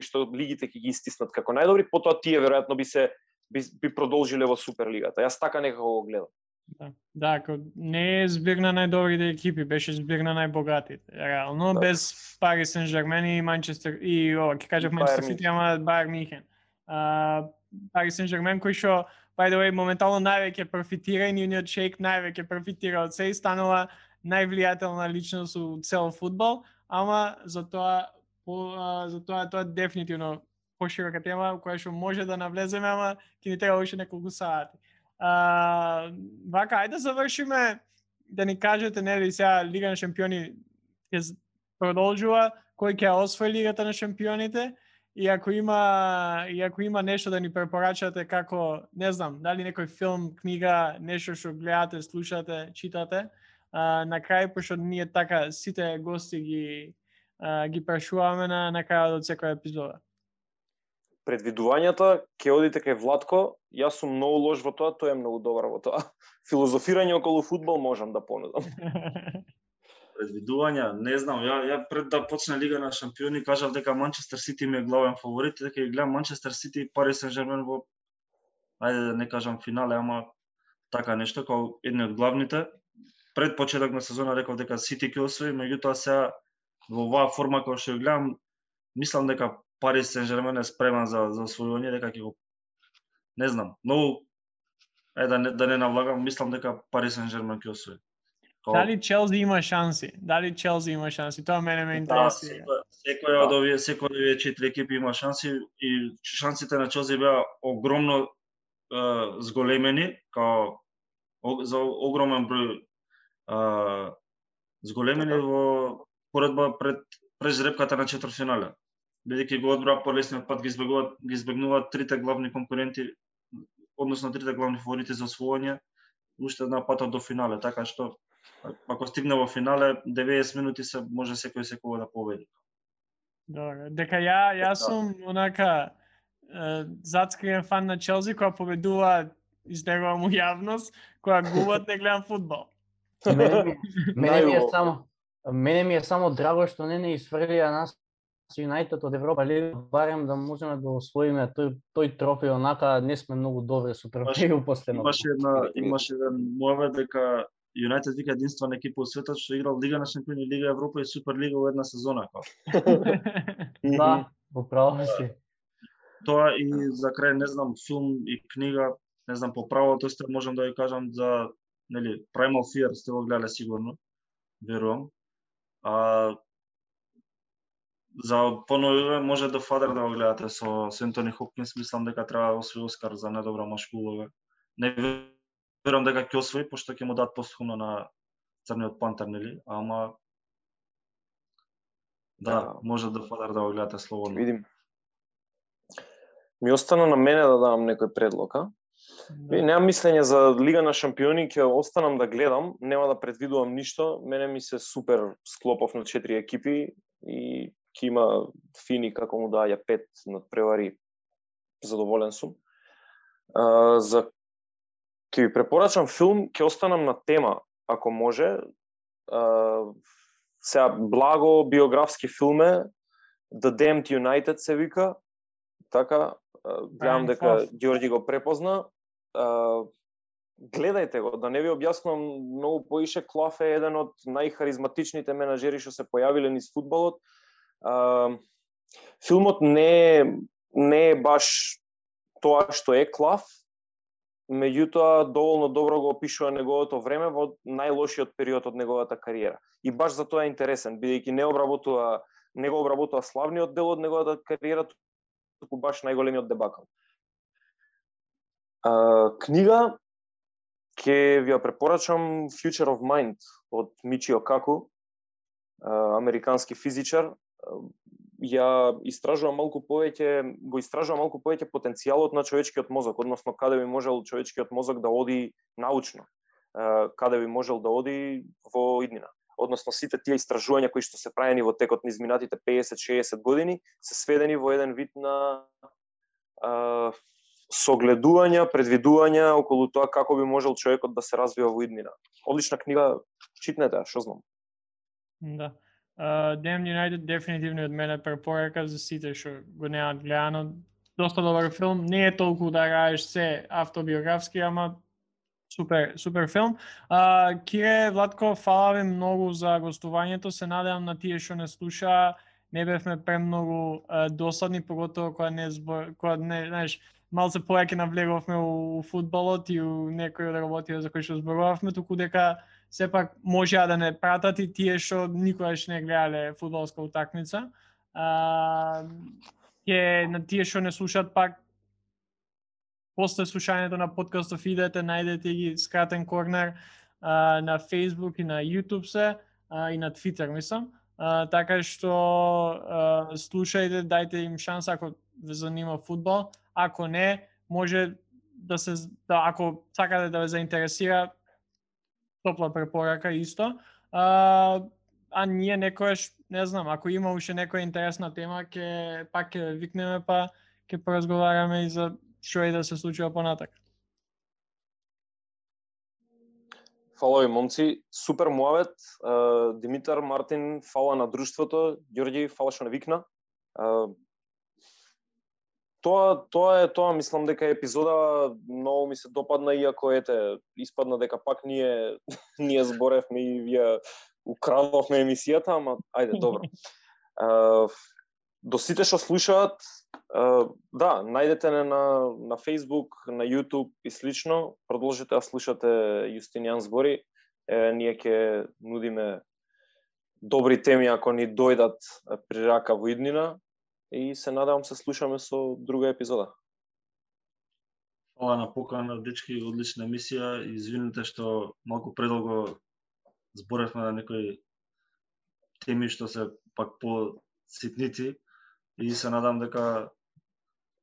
B: што лигите ќе ги истиснат како најдобри, потоа тие веројатно би се би, би продолжиле во Суперлигата. Јас така некако го гледам.
A: Да, да ко, не е збир на најдобрите екипи, беше збир на најбогатите. Реално,
B: Да.
A: без Пари Сен Жермен и Манчестер, и ова, ќе кажав Манчестер Сити, ама Бајер Михен. Пари Сен Жермен кој што by the way, моментално највеќе профитира и нивниот шейк највеќе профитира од се и станува највлијателна личност у цел фудбал, ама за тоа по, а, за тоа тоа е дефинитивно поширока тема која што може да навлеземе, ама ќе ни треба уште неколку сати. А, вака, ајде да завршиме да ни кажете нели сега Лига на шампиони ќе продолжува, кој ќе освои Лигата на шампионите и ако има и ако има нешто да ни препорачате како, не знам, дали некој филм, книга, нешто што гледате, слушате, читате, а, на крај пошто ние така сите гости ги а, ги прашуваме на на крајот од секоја епизода.
B: Предвидувањата ќе одите кај Владко, јас сум многу лош во тоа, тој е многу добар во тоа. Филозофирање околу фудбал можам да понудам.
C: предвидувања, не знам, ја ја пред да почне Лига на шампиони кажав дека Манчестер Сити ми е главен фаворит, дека ја гледам Манчестер Сити и Пари Сен Жермен во ајде да не кажам финале, ама така нешто како едни од главните. Пред почеток на сезона реков дека Сити ќе освои, меѓутоа сега во оваа форма која што ја гледам, мислам дека Пари Сен Жермен е спремен за за освојување, дека ќе го не знам, многу е да не да не навлагам, мислам дека Пари Сен Жермен ќе освои.
A: Дали Челси има шанси? Дали Челси има шанси? Тоа мене ме
C: Да,
A: интересира.
C: секоја, секоја од овие секој од овие четири екипи има шанси и шансите на Челси беа огромно е, зголемени, као о- за огромен број е, зголемени во поредба пред пред жребката на четвртфинале. Бидејќи го одбра по лесниот пат ги избегуваат ги избегнуваат трите главни конкуренти, односно трите главни фаворити за освојање уште на патот до финале, така што ако стигне во финале 90 минути се може секој секој да победи.
A: Добро. Дека ја јас
C: Да.
A: сум онака е, зацкриен фан на Челси која победува излегува му јавност, која губат не гледам фудбал.
D: Мене ми, мене ми е само мене ми е само драго што не не изфрлија нас Юнајтед од Европа Лига, барем да можеме да освоиме тој тој трофеј, онака не сме многу добри со трофеју последно.
C: Имаше една имаше еден мојаве дека Юнајтед вика единствена екипа во светот што играл Лига на шампиони, Лига Европа и Суперлига во една сезона.
D: Да, во право си.
C: Тоа и за крај не знам филм и книга, не знам по правото сте можам да ви кажам за нели Primal Fear сте го гледале сигурно, верувам. А за поновиве може The Father да го гледате со, со Ентони Хопкинс, мислам дека треба да освои Оскар за најдобра машка улога. Не верувам дека ќе освои, пошто ќе му дадат постхумно на Црниот пантер, нели? Ама да,
B: Да.
C: може The Father да го гледате слободно.
B: Видим. Ми остана на мене да дадам некој предлог, а?
A: Да.
B: Немам мислење за Лига на шампиони, ќе останам да гледам, нема да предвидувам ништо. Мене ми се супер склопов на четири екипи и ќе има фини како му даја пет над превари. Задоволен сум. А, за ќе ви препорачам филм, ќе останам на тема, ако може. А, сега благо биографски филм е The Damned United се вика. Така, гледам дека. Ѓорѓи го препозна. А, гледајте го, да не ви објаснувам многу поише, Клаф е еден од најхаризматичните менаџери што се појавиле низ фудбалот. А, филмот не е, не е баш тоа што е Клаф, меѓутоа доволно добро го опишува неговото време во најлошиот период од неговата кариера. И баш за тоа е интересен, бидејќи не обработува не го обработува славниот дел од неговата кариера, туку баш најголемиот дебакал. А, книга ќе ви ја препорачам Future of Mind од Мичио Каку, американски физичар. Ја истражувам малку повеќе, го истражувам малку повеќе потенцијалот на човечкиот мозок, односно каде би можел човечкиот мозок да оди научно, каде би можел да оди во иднина. Односно сите тие истражувања кои што се правени во текот на изминатите 50-60 години се сведени во еден вид на а, согледувања, предвидувања околу тоа како би можел човекот да се развива во иднина. Одлична книга, читнете, ја, што знам.
A: Да. Uh, Damn United дефинитивно е од мене препорака за сите што го немаат гледано. Доста добар филм, не е толку да раеш се автобиографски, ама Супер, супер филм. А, Кире, Владко, фала ви многу за гостувањето. Се надевам на тие што не слуша, не бевме премногу а, досадни, поготово кога не збор, кога не, знаеш, малце повеќе навлеговме у, у фудбалот и у некои од работите за кои што зборувавме, туку дека сепак можеа да не пратат и тие што никогаш не гледале фудбалска утакмица. А, ќе на тие што не слушаат пак после слушањето на подкастов идете, најдете ги скратен корнер а, на Facebook и на YouTube се а, и на Twitter мислам. А, така што а, слушајте, дајте им шанса ако ве занима фудбал, ако не, може да се да ако сакате да ве заинтересира топла препорака исто. А, а ние некојаш, не знам, ако има уште некоја интересна тема, ќе пак ќе викнеме па ќе поразговараме и за што е да се случува понатак.
B: Фала ви, момци. Супер муавет. Димитар, Мартин, фала на друштвото. Ѓорѓи, фала што не викна. Тоа, тоа е тоа, мислам дека епизода многу ми се допадна, иако ете, испадна дека пак ние, ние зборевме и вие украдовме емисијата, ама ајде, добро. До сите што слушаат, да, најдете не на, на Facebook, на YouTube и слично. Продолжите да слушате Јустинијан збори. Е, ние ќе нудиме добри теми ако ни дојдат при рака во иднина и се надевам се слушаме со друга епизода.
C: Фала на покана, дечки, одлична емисија. Извинете што малку предолго зборевме на некои теми што се пак по ситници и се надам дека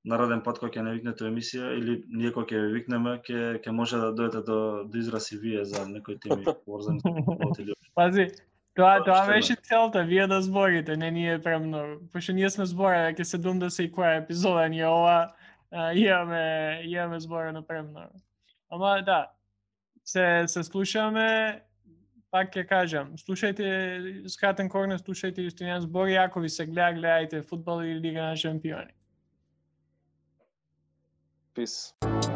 C: нареден пат кога ќе не викнете емисија или ние кога ќе ви викнеме, ќе ќе може да дојдете до до израз и вие за некои теми поврзани со
A: Пази, тоа тоа беше целта, вие да зборите, не ние премногу. Пошто ние сме збореле ќе 70 и која епизода ни ова, а, имаме имаме зборено премногу. Ама да, се се слушаме пак ќе кажам, слушајте скратен корнер, слушајте Јустинијан збори, ако ви се гледа, гледајте фудбал или Лига на шампиони.
B: Peace.